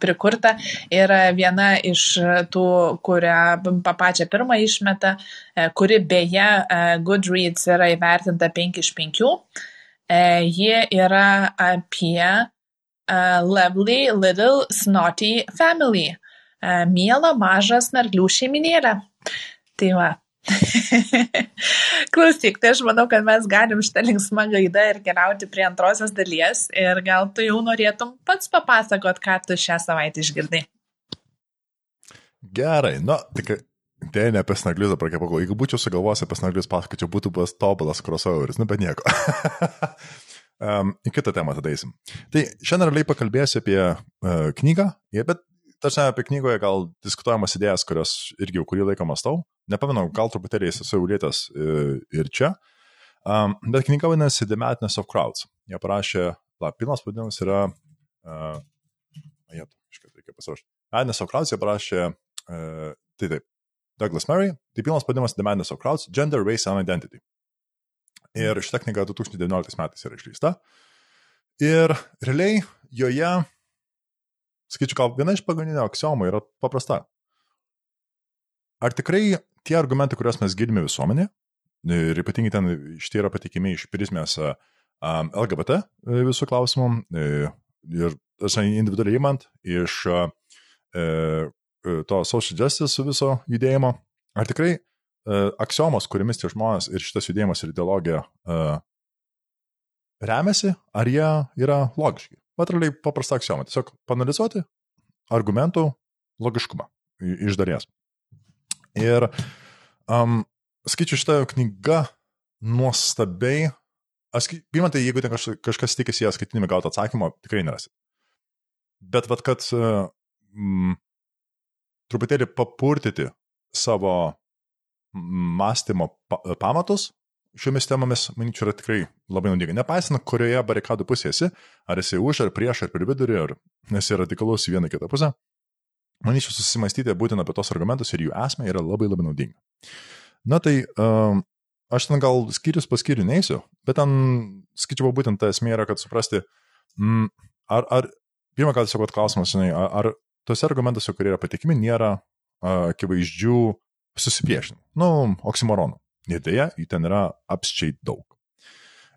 prikurta. Ir viena iš tų, kurią pačią pirmą išmeta, e, kuri beje e, Goodreads yra įvertinta 5 iš 5, ji yra apie lovely little snotty family. Mielą mažą snarglių šeiminėlę. Tai va. Klausyk, tai aš manau, kad mes galim šitą linksmą gaidą ir keliauti prie antrosios dalies ir gal tu jau norėtum pats papasakot, ką tu šią savaitę išgirdai. Gerai, nu, tik Tai ne apie snaglius dabar pagalvoju. Jeigu būčiau sugalvojęs apie snaglius, pasakočiau, būtų buvęs tobulas crossoveris, nu bet nieko. Um, į kitą temą tada eisim. Tai šiandien realiai pakalbėsiu apie uh, knygą, bet tarsi apie knygoje gal diskutuojamas idėjas, kurios irgi jau kurį laiką mastau. Nepamenu, gal truputėlį esu ulėtęs uh, ir čia. Um, bet knyga vadinasi The Madness of Crowds. Jie parašė, la, pilnas pavadinimas yra, uh, ajat, iškai reikia pasiruošti. Madness of Crowds jie parašė, uh, tai taip, Douglas Murray, tai pilnas pavadinimas The Madness of Crowds, Gender, Race and Identity. Ir šita knyga 2019 metais yra išleista. Ir realiai joje, skaičiu, gal viena iš pagrindinių aksiomų yra paprasta. Ar tikrai tie argumentai, kuriuos mes girdime visuomenė, ir ypatingai ten šitie yra patikimi iš prizmės LGBT visų klausimų, ir individualiai įmant iš uh, to social justice viso judėjimo, ar tikrai aksiomos, kuriamis tie žmonės ir šitas judėjimas ir ideologija remiasi, ar jie yra logiški. Patraliai paprasta aksioma. Tiesiog panalizuoti argumentų logiškumą iš dalies. Ir um, skaičiu šitą knygą nuostabiai. Aš, pirmą, tai jeigu ten kaž, kažkas tikisi ją skaitinimi gauti atsakymą, tikrai nerasit. Bet vad, kad mm, truputėlį papurtyti savo mąstymo pamatus šiomis temomis, manyčiau, yra tikrai labai naudinga. Nepaisant, kurioje barikadų pusėje esi, ar esi už, ar prieš, ar per vidurį, ar esi radikalus į vieną kitą pusę, manyčiau, susimastyti būtent apie tos argumentus ir jų esmę yra labai labai naudinga. Na tai um, aš ten gal skyrius po skyrių neįsiu, bet ten skaičiau būtent ta esmė yra, kad suprasti, mm, ar, ar pirmą kartą tiesiog klausimas, žinai, ar, ar tose argumentuose, kurie yra patikimi, nėra akivaizdžių susipriešinimų, nu, oksimoronų. Ir dėja, jų ten yra apsčiai daug.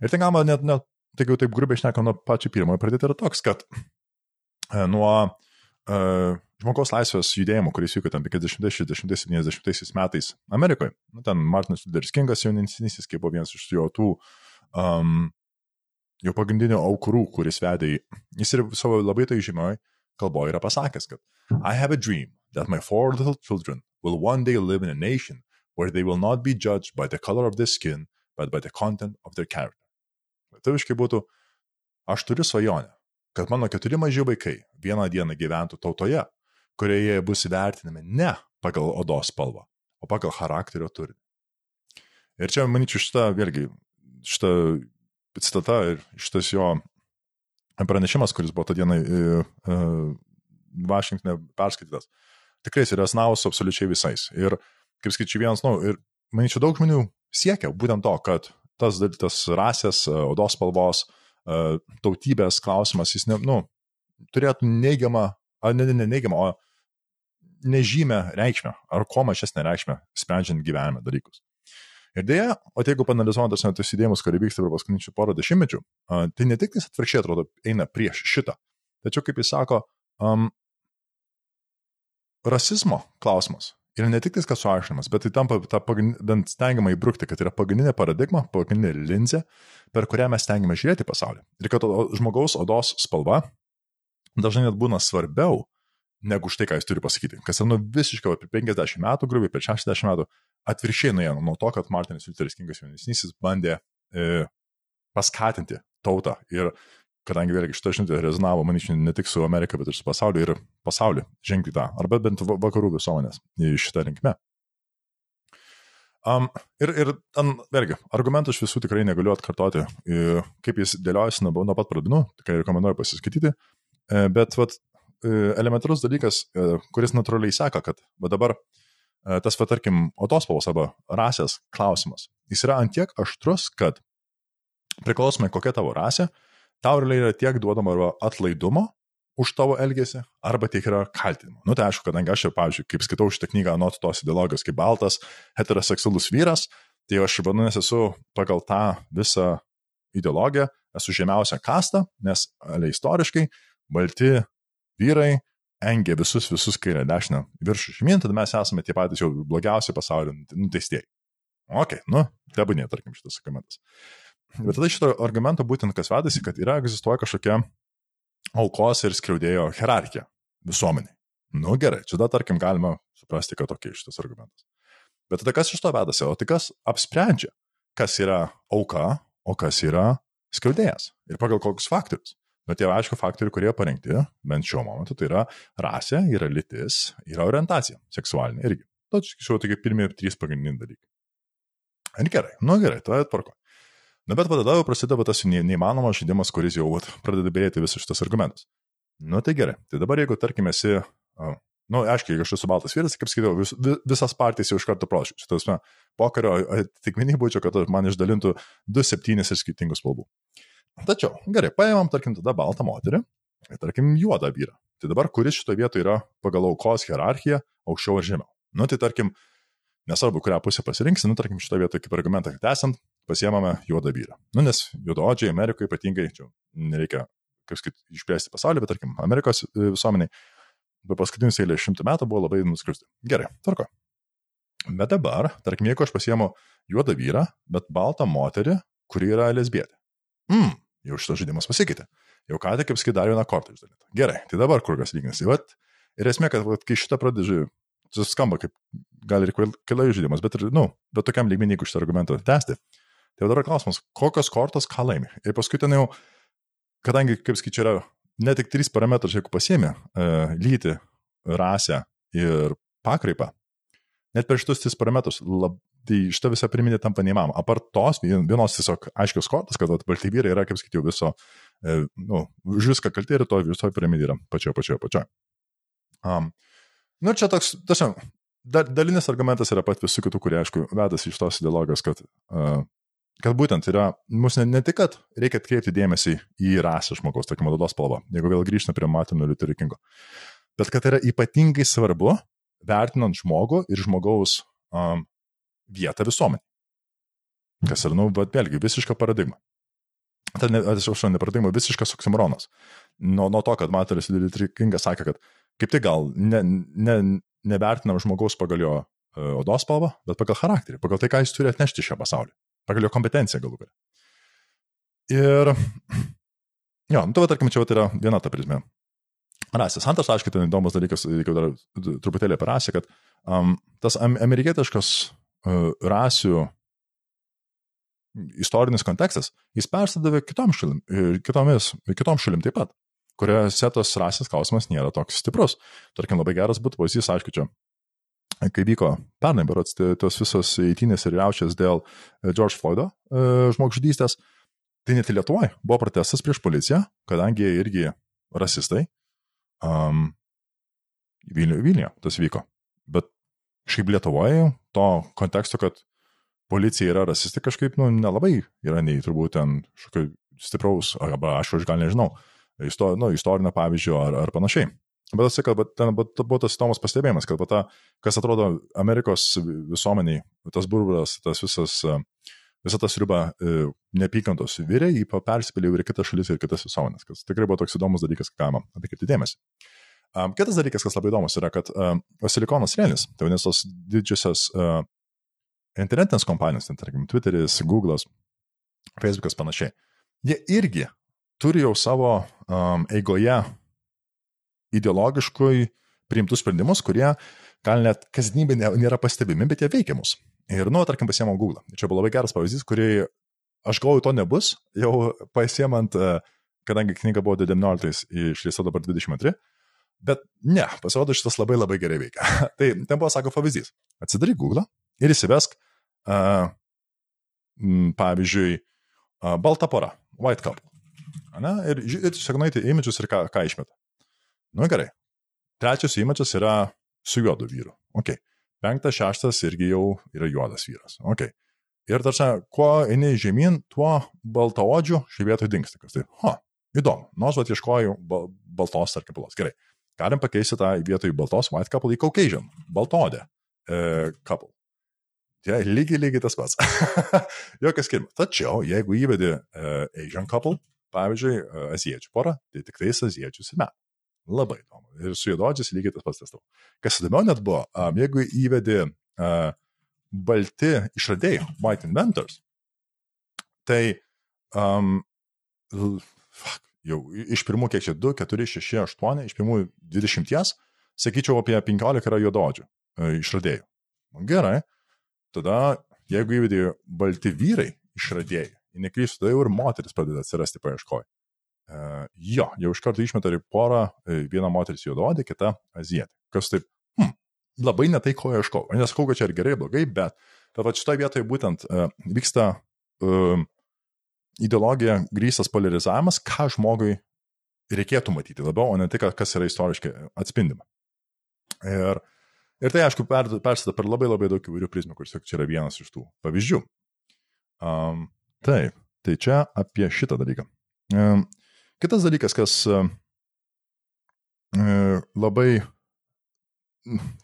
Ir ten galima net, net tai jau taip grubiai šnekam nuo pačio pirmojo pradėti yra toks, kad e, nuo uh, žmogaus laisvės judėjimo, kuris vyko ten 50, 60, 70 metais Amerikoje. Nu, ten Martinas Lutheris Kingas jaunesnysis, kaip buvo vienas iš jo tų um, jo pagrindinių aukurų, kuris vedė į... Jis ir savo labai tai žymioj kalboje yra pasakęs, kad I have a dream that my four little children will one day live in a nation where they will not be judged by the color of their skin, but by the content of their character. Lietuviškai būtų, aš turiu svajonę, kad mano keturi maži vaikai vieną dieną gyventų tautoje, kurioje bus įvertinami ne pagal odos spalvą, o pagal charakterio turinį. Ir čia, manyčiau, šitą, vėlgi, šitą citata ir šitas jo pranešimas, kuris buvo tą dieną Vašingtonė perskaitytas, tikrai resonavo su absoliučiai visais. Ir, kaip skaičiu vienas, nu, ir manyčiau, daug žmonių siekia būtent to, kad tas, tas rasės, odos spalvos, tautybės klausimas, jis, ne, nu, turėtų neigiamą, ar ne, ne neigiamą, o nežymę reikšmę, ar kuo mažesnę reikšmę, sprendžiant gyvenime dalykus. Ir dėja, o jeigu panalizuojant tos tos judėjimus, kurie vyksta per paskutinių porą dešimtmečių, tai ne tik tai atvirkščiai atrodo eina prieš šitą, tačiau, kaip jis sako, um, rasizmo klausimas yra ne tik tai kas suašinimas, bet tai tampa tą bent stengiamą įbrukti, kad yra pagrindinė paradigma, pagrindinė linzė, per kurią mes stengiame žiūrėti pasaulį. Ir kad žmogaus odos spalva dažnai net būna svarbiau negu už tai, ką jis turi pasakyti. Kas yra nu visiškai apie 50 metų, grubiai per 60 metų, atviršiai nuėjo nuo to, kad Martinas Lutheris Kingas jaunesnysis bandė e, paskatinti tautą ir kadangi vėlgi šitą žinutę rezonavo, manyčiau, ne tik su Amerika, bet ir su pasauliu ir pasauliu žengti tą, arba bent vakarų visuomenės šitą linkmę. Um, ir, ir ten, vėlgi, argumentų iš visų tikrai negaliu atkartoti, kaip jis dėliojasi nuo, nuo pat pradinų, tikrai rekomenduoju pasiskaityti, e, bet vat, e, elementarus dalykas, e, kuris natūraliai seka, kad va dabar tas, va tarkim, odos spalvos arba rasės klausimas, jis yra antiek aštrus, kad priklausomai kokia tavo rasė, tau realiai yra tiek duodama arba atlaidumo už tavo elgesį, arba tiek yra kaltinimo. Nu tai aišku, kadangi aš, pavyzdžiui, kaip skaitau šitą knygą nuo tos ideologijos kaip baltas, heteroseksualus vyras, tai aš vadinasi esu pagal tą visą ideologiją, esu žemiausia kasta, nes ale, istoriškai balti vyrai engia visus, visus kairę dešinę viršų žemyn, tada mes esame tie patys jau blogiausi pasaulio nuteistieji. Ok, nu, tebūnė, tarkim, šitas argumentas. Bet tada šito argumento būtent kas vedasi, kad yra egzistuoja kažkokia aukos ir skriaudėjo hierarchija visuomeniai. Nu gerai, čia tada tarkim galima suprasti, kad tokia šitas argumentas. Bet tada kas iš to vedasi, o tai kas apsprendžia, kas yra auka, o kas yra skriaudėjas ir pagal kokius faktorius. Bet tie aišku faktoriai, kurie parengti, bent šiuo momentu, tai yra rasė, yra lytis, yra orientacija seksualinė irgi. Tačiau šiuo tokie pirmie trys pagrindiniai dalykai. Ir gerai, nu gerai, to atvarko. Na bet tada jau prasideda tas neįmanomas žaidimas, kuris jau vat, pradeda bėrėti visas šitas argumentas. Nu tai gerai, tai dabar jeigu tarkim esi, uh, nu aiškiai, jeigu aš esu baltas vyras, kaip skaitau, vis, visas partijas jau iš karto prašau. Šitas, na, pokario atitikmenį būčiau, kad man išdalintų du septynis ir skirtingų spalvų. Tačiau, gerai, paėmam, tarkim, tada baltą moterį tarkim, juodą vyrą. Tai dabar, kuris šitoje vietoje yra pagal aukos hierarchiją aukščiau ar žemiau. Nu, tai tarkim, nesvarbu, kurią pusę pasirinksi, nu, tarkim, šitoje vietoje kaip argumentą, esant, pasiemame juodą vyrą. Nu, nes juododžiai Amerikoje ypatingai, čia nereikia, kaip sakyti, išplėsti pasaulį, bet tarkim, Amerikos e, visuomeniai per paskutinius eilę šimtų metų buvo labai nuskriusti. Gerai, tvarko. Bet dabar, tarkim, jeigu aš pasiemu juodą vyrą, bet baltą moterį, kuri yra lesbietė. Hmm, jau šitas žaidimas pasikeitė. Jau ką tik, kaip sakyt, dar vieną kortą išdalyta. Gerai, tai dabar kur kas lyginasi. Vat, ir esmė, kad vat, kai šitą pradėžiu, tai skamba kaip gal ir keliai žaidimas, bet ir, nu, bet tokiam lygmenį, jeigu šitą argumentą tęsti, Tai dabar klausimas, kokios kortos ką laimi. Ir paskui ten jau, kadangi, kaip skaičiu, yra ne tik trys parametrai, jeigu pasiemi e, lytį, rasę ir pakraipą, net per šitus tris parametrus, lab, tai šitą visą priminį tampa neįmanoma. Apart tos vienos tiesiog aiškios kortos, kad balti vyrai yra, kaip sakyčiau, viso, e, nu, už viską kalti ir to visoje piramidėje yra pačioje, pačioje, pačioje. Um, nu, čia toks, tiesiog, dalinis argumentas yra pat visų kitų, kurie, aišku, vedasi iš tos ideologijos, kad uh, kad būtent yra, mus ne, ne tik, kad reikia atkreipti dėmesį į rasę žmogaus, tarkim, odos spalvą, jeigu vėl grįžtume prie Martino Liuterio Kingo, bet kad yra ypatingai svarbu vertinant žmogų ir žmogaus um, vietą visuomenį. Kas yra, nu, bet vėlgi, visiška paradigma. Ne, atsiprašau, nepratimai visiškas oksimoronas. Nuo, nuo to, kad Martinas Luther Kingas sakė, kad kaip tik gal ne, ne, nevertinam žmogaus pagal jo uh, odos spalvą, bet pagal charakterį, pagal tai, ką jis turi atnešti šią pasaulį, pagal jo kompetenciją galų galę. Ir, jo, nu, tai tarkim, čia tai yra viena ta prizmė. Rasės. Antras, aišku, tai įdomus dalykas, reikia dar truputėlį apie rasę, kad um, tas amerikietiškas rasių istorinis kontekstas, jis persidavė kitom šalim, kitomis, kitom šalim taip pat, kuriuose tos rasės klausimas nėra toks stiprus. Tarkim, labai geras būtų pavyzdys, aišku, čia, kai vyko pernai, berots, tos visos įtynės ir riaušės dėl George Floydo žmogžudystės, tai net Lietuvoje buvo protestas prieš policiją, kadangi irgi rasistai. Um, Vilniuje, Vilniuje tas vyko. Bet šiaip Lietuvoje to konteksto, kad policija yra rasistai kažkaip, nu, nelabai yra nei turbūt ten kažkokio stipraus, arba aš už gal nežinau, isto, nu, istorinio pavyzdžio ar, ar panašiai. Bet aš sakau, ten buvo tas įdomus pastebėjimas, kad ta, kas atrodo Amerikos visuomeniai, tas burbulas, tas visas, visa ta sriuba neapykantos vyrai, jį persipilė ir kitas šalis, ir kitas visuomenės, kas tikrai buvo toks įdomus dalykas, ką galima atkreipti dėmesį. Um, kitas dalykas, kas labai įdomus, yra, kad um, silikonas rėnis, tai vadinasi tos didžiosios uh, internetinės kompanijos, ten, tarkim, Twitteris, Google'as, Facebook'as panašiai, jie irgi turi jau savo um, eigoje ideologiškai priimtus sprendimus, kurie gal net kasdienybė nėra pastebimi, bet jie veikia mus. Ir, nu, tarkim, pasiemam Google. Čia buvo labai geras pavyzdys, kurį aš galvoju, to nebus, jau pasiemant, kadangi knyga buvo 19 išleista dabar 22, bet ne, pasirodo, šitas labai labai gerai veikia. tai ten buvo, sako, pavyzdys. Atsidaryk Google, ir įsivesk, uh, m, pavyzdžiui, uh, balta pora, white couple. Ne? Ir, ir tiesiog nueiti į imidžius ir ką, ką išmeta. Nu gerai. Trečias imidžas yra su juodu vyru. Ok. Penktas, šeštas irgi jau yra juodas vyras. Ok. Ir tarsi, kuo eini žemyn, tuo baltaodžiu šį vietoj dinksta. Tai? Ha, įdomu. Nors vat ieškoju bal baltos ar kapelos. Gerai. Galim pakeisti tą vietoj baltos white couple į Caucasian, baltodę e, couple. Tai lygiai, lygiai tas pats. Jokas skirtumas. Tačiau, jeigu įvedi uh, Asian couple, pavyzdžiui, uh, aziečių porą, tai tik tais aziečius ir met. Labai įdomu. Ir su juododžiais lygiai tas pats testau. Kas įdomiau net buvo, um, jeigu įvedi uh, balti išradėjai, white inventors, tai um, fuck, jau iš pirmų, kiek čia 2, 4, 6, 8, iš pirmų 20, sakyčiau, apie 15 yra juododžių uh, išradėjų. Gerai, tada jeigu įvedė balti vyrai išradėjai, neklystu, tada jau ir moteris pradeda atsirasti paieškoj. Uh, jo, jau iš karto išmeta ir porą, viena moteris juododė, kita azietė. Kas taip, hm, labai netai, ko ieškau. Nesakau, kad čia ir gerai, blogai, bet bet šitoje vietoje būtent uh, vyksta uh, ideologija grįstas polarizavimas, ką žmogui reikėtų matyti labiau, o ne tai, kas yra istoriškai atspindima. Ir Ir tai, aišku, persida per labai labai daug įvairių prizmų, kuris čia yra vienas iš tų pavyzdžių. Um, taip, tai čia apie šitą dalyką. Um, kitas dalykas, kas uh, labai,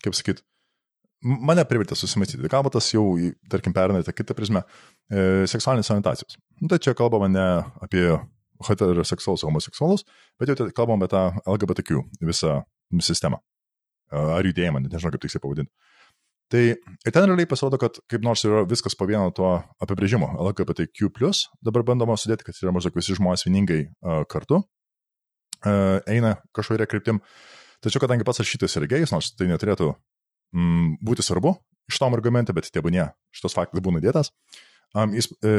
kaip sakyt, mane privertė susimastyti. Galbūt tas jau, tarkim, pernai tą kitą prizmę e, seksualinės sanitacijos. Nu, tai čia kalbama ne apie heteroseksualus, homoseksualus, bet jau kalbam apie tą LGBTQ visą sistemą ar judėjimą, nežinau kaip tiksliai pavadinti. Tai ir ten realiai pasirodo, kad kaip nors yra viskas po vieno to apibrėžimo, LGBTQ, dabar bandoma sudėti, kad yra maždaug visi žmonės vieningai uh, kartu, uh, eina kažkuria kryptim. Tačiau kadangi pats šitas yra gėjus, nors tai neturėtų mm, būti svarbu iš tom argumente, bet tebūnie šitas faktas būna dėtas, um, jis, e,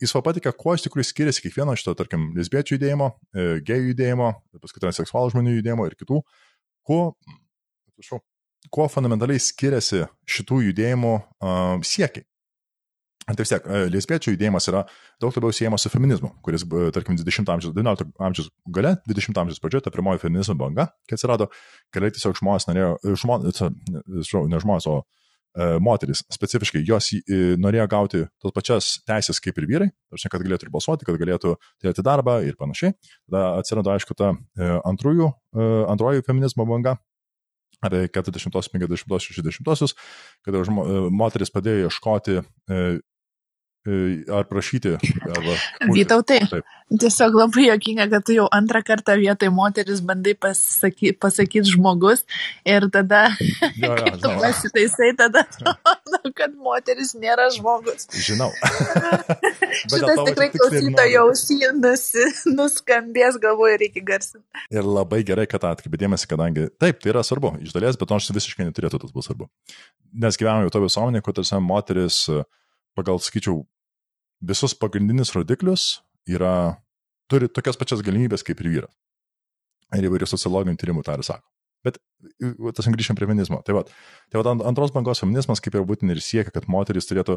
jis papatikė, kuo iš tikrųjų skiriasi kiekvieno šito, tarkim, lesbiečių judėjimo, e, gėjų judėjimo, paskui transseksualų žmonių judėjimo ir kitų, kuo atsiprašau, kuo fundamentaliai skiriasi šitų judėjimų uh, siekiai. Tai vis tiek, lesbiečių judėjimas yra daug labiau siejamas su feminizmu, kuris, tarkim, 20 amžiaus, 19 amžiaus gale, 20 amžiaus pradžioje, ta pirmoji feminizmo banga, kai atsirado, kai tiesiog žmonės norėjo, žmonės, ne žmonės, o e, moteris specifiškai, jos e, norėjo gauti tos pačias teisės kaip ir vyrai, tarsi, kad galėtų ir balsuoti, kad galėtų turėti darbą ir panašiai. Tada atsirado, aišku, ta e, antrųjų, e, antroji feminizmo banga, apie 40, 50, 60, kada žmo, moteris padėjo ieškoti e, ar prašyti. Arba, Vytautai, tiesiog labai jokinga, kad tu jau antrą kartą vietoj moteris bandai pasakyti, pasakyti žmogus ir tada, jo, jo, tu pasitaisai, tada atrodo, kad moteris nėra žmogus. Žinau. Šitas tikrai klausytojo ausynus nuskambės, galvoju, reikia garsinti. Ir labai gerai, kad atkreipė dėmesį, kadangi taip, tai yra svarbu, iš dalies, bet nors visiškai neturėtų tas būti svarbu. Nes gyvename jau to visuomenė, kur tarsi moteris pagal, sakyčiau, visus pagrindinius rodiklius yra, turi tokias pačias galimybės kaip ir vyras. Ir įvairių sociologinių tyrimų tą ir sako. Bet tas grįžtam prie feminizmo. Tai va, tai va antros bangos feminizmas kaip ir būtent ir siekia, kad moteris turėtų,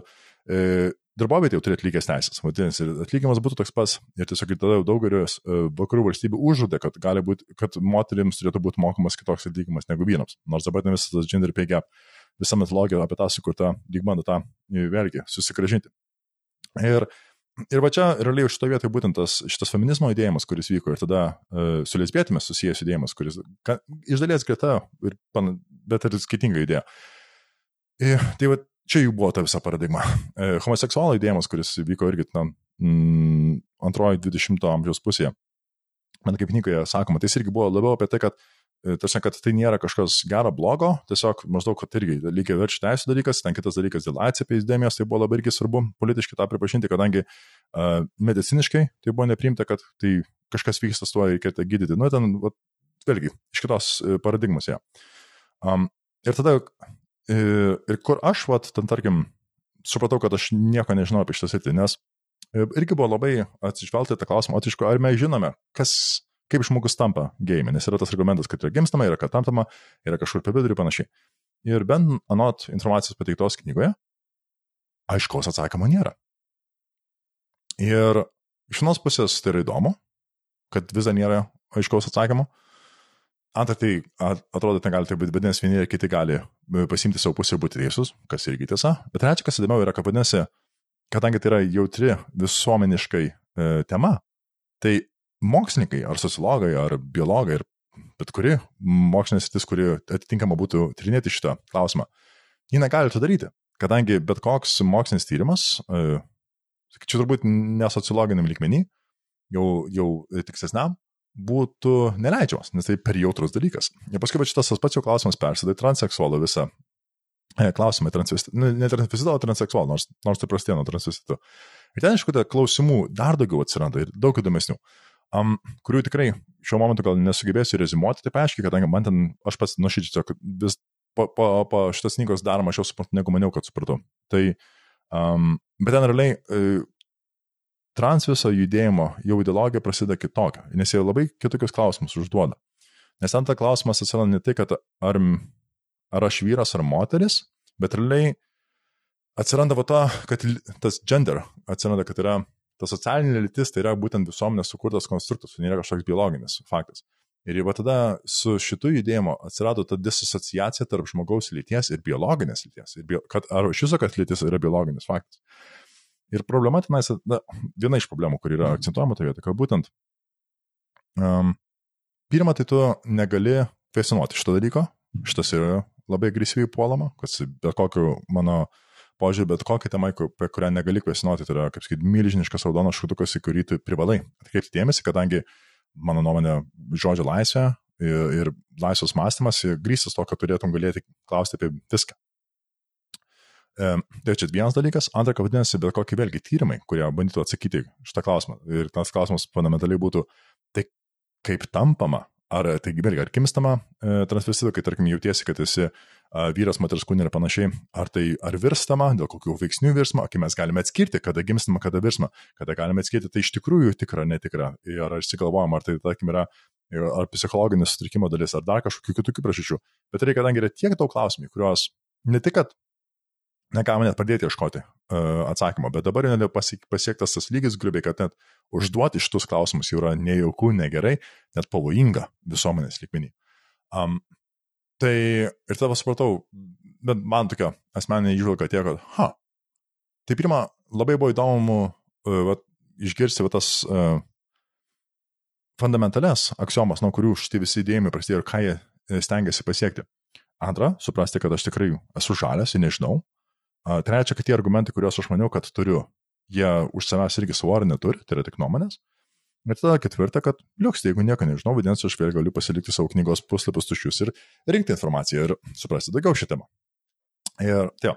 e, darbovietė jau turėtų lygias teisės. Vadinasi, atlyginimas būtų toks pats ir tiesiog tada daugelis e, vakarų valstybių užžudė, kad, būt, kad moterims turėtų būti mokamas kitoks atlyginimas negu vyrams. Nors dabar visas tas gender pay gap, visa metodologija apie tą sukurtą, lyg bando tą vėlgi susigražinti. Ir, ir va čia realiai šito vietoje būtent tas, šitas feminizmo judėjimas, kuris vyko ir tada uh, su lesbietėmis susijęs judėjimas, kuris ka, iš dalies greta, ir, pan, bet ir skirtinga idėja. Ir, tai va čia jų buvo ta visa paradigma. E, homoseksualų judėjimas, kuris vyko irgi tam mm, antroji 20-ojo amžiaus pusėje. Man kaip knygoje sakoma, tai irgi buvo labiau apie tai, kad E, Tarsi, kad tai nėra kažkas gero, blogo, tiesiog maždaug, kad irgi lygiai verčių teisų dalykas, ten kitas dalykas dėl ACP įdėmės, tai buvo labai irgi svarbu politiškai tą pripažinti, kadangi uh, mediciniškai tai buvo neprimta, kad tai kažkas vyksta su tuo, reikia tai gydyti. Nu, ten, va, vėlgi, iš kitos e, paradigmos ją. Ja. Um, ir tada, ir kur aš, va, ten tarkim, supratau, kad aš nieko nežinau apie šitą sritį, nes irgi buvo labai atsižvelgti tą klausimą, o iš ko, ar mes žinome, kas kaip žmogus tampa gėjimi, nes yra tas argumentas, kad yra gimstama, yra kad tamtama, yra kažkur per vidurį ir panašiai. Ir bent anot informacijos pateiktos knygoje, aiškaus atsakymo nėra. Ir iš vienos pusės tai yra įdomu, kad vis dar nėra aiškaus atsakymo. Antra, tai atrodo, ten gali tai būti, vadinasi, vieni ir kiti gali e, pasimti savo pusę ir būti teisūs, kas irgi tiesa. Bet trečia, kas įdomiau yra, kad vadinasi, kadangi tai yra jautri visuomeniškai e, tema, tai mokslininkai, ar sociologai, ar biologai, ir bet kuri mokslinė sritis, kuri atitinkama būtų tyrinėti šitą klausimą, ji negali to daryti, kadangi bet koks mokslinis tyrimas, e, sakyčiau, turbūt ne sociologiniam lygmenį, jau, jau tikslesniam, būtų neleidžiamas, nes tai per jautrus dalykas. Ir paskui, bet šitas tas pats jau klausimas persidai transseksualų visą e, klausimą, nu, ne transvestito, o transseksualų, nors, nors tai prasidėjo nuo transvestito. Ir ten, aišku, klausimų dar daugiau atsiranda ir daug įdomesnių um, kurių tikrai šiuo momentu gal nesugebėsiu rezimuoti taip aiškiai, kadangi man ten, aš pats nuoširdžiai, kad vis po, po, po šitas knygos dar mažiau suprantu, negu maniau, kad supratau. Tai, um, bet ten realiai uh, trans viso judėjimo jau ideologija prasideda kitokia, nes jie labai kitokius klausimus užduoda. Nes ten ta klausimas atsiranda ne tai, kad ar, ar aš vyras ar moteris, bet realiai atsiranda va to, kad tas gender atsiranda, kad yra ta socialinė lytis tai yra būtent visuomenės sukurtas konstruktas, tai nėra kažkoks biologinis faktas. Ir jau tada su šitu judėjimu atsirado ta disasociacija tarp žmogaus lyties ir biologinės lyties. Ir bio, kad, ar iš viso, kad lytis yra biologinis faktas. Ir problema tenais, na, viena iš problemų, kur yra akcentuojama toje vietoje, kad būtent um, pirmą, tai tu negali kvestionuoti šito dalyko, šitas yra labai agresyviai puolama, kad bet kokiu mano uh, požiūrį, bet kokią temą, apie kurią negali kvesinuoti, tai yra, kaip sakyti, milžiniškas raudonas šutukas, į kurį tu privalai atkreipti dėmesį, kadangi, mano nuomonė, žodžio laisvė ir, ir laisvas mąstymas grįstas to, kad turėtum galėti klausti apie viską. E, tai čia vienas dalykas. Antra, kad vadinasi, bet kokie vėlgi tyrimai, kurie bandytų atsakyti šitą klausimą. Ir tas klausimas fundamentaliai būtų, tai kaip tampama Ar tai vėlgi, ar kimstama e, transvestitu, kai tarkim jautiesi, kad esi a, vyras, moters kūnė ir panašiai, ar tai ar virstama, dėl kokių veiksnių virsma, kai mes galime atskirti, kada gimstama, kada virsma, kada galime atskirti, tai iš tikrųjų tikra, netikra. Ir ar išsigalvojama, ar tai, tarkim, yra ar psichologinis sutrikimo dalis, ar dar kažkokių kitokių priežasčių. Bet tai, kadangi yra tiek daug klausimų, kuriuos ne tik, kad negalima net pradėti ieškoti uh, atsakymo, bet dabar jau pasiektas tas lygis grubiai, kad net užduoti šitus klausimus jau yra nejauku, negerai, net pavojinga visuomenės lygmenį. Um, tai ir tada supratau, bet man tokia asmeninė išvalga tie, kad, ha, tai pirmą, labai buvo įdomu uh, va, išgirsti va, tas uh, fundamentales aksiomas, nuo kurių šitie visi idėjimai prasidėjo ir ką jie stengiasi pasiekti. Antra, suprasti, kad aš tikrai esu žalės ir nežinau, Trečia, kad tie argumentai, kuriuos aš maniau, kad turiu, jie už savęs irgi svorio neturi, tai yra tik nuomonės. Ir tada ketvirta, kad liuks, tai jeigu nieko nežinau, vadinasi, aš vėl galiu pasilikti savo knygos puslapius tuščius ir rinkti informaciją ir suprasti daugiau šią temą. Ir, tai,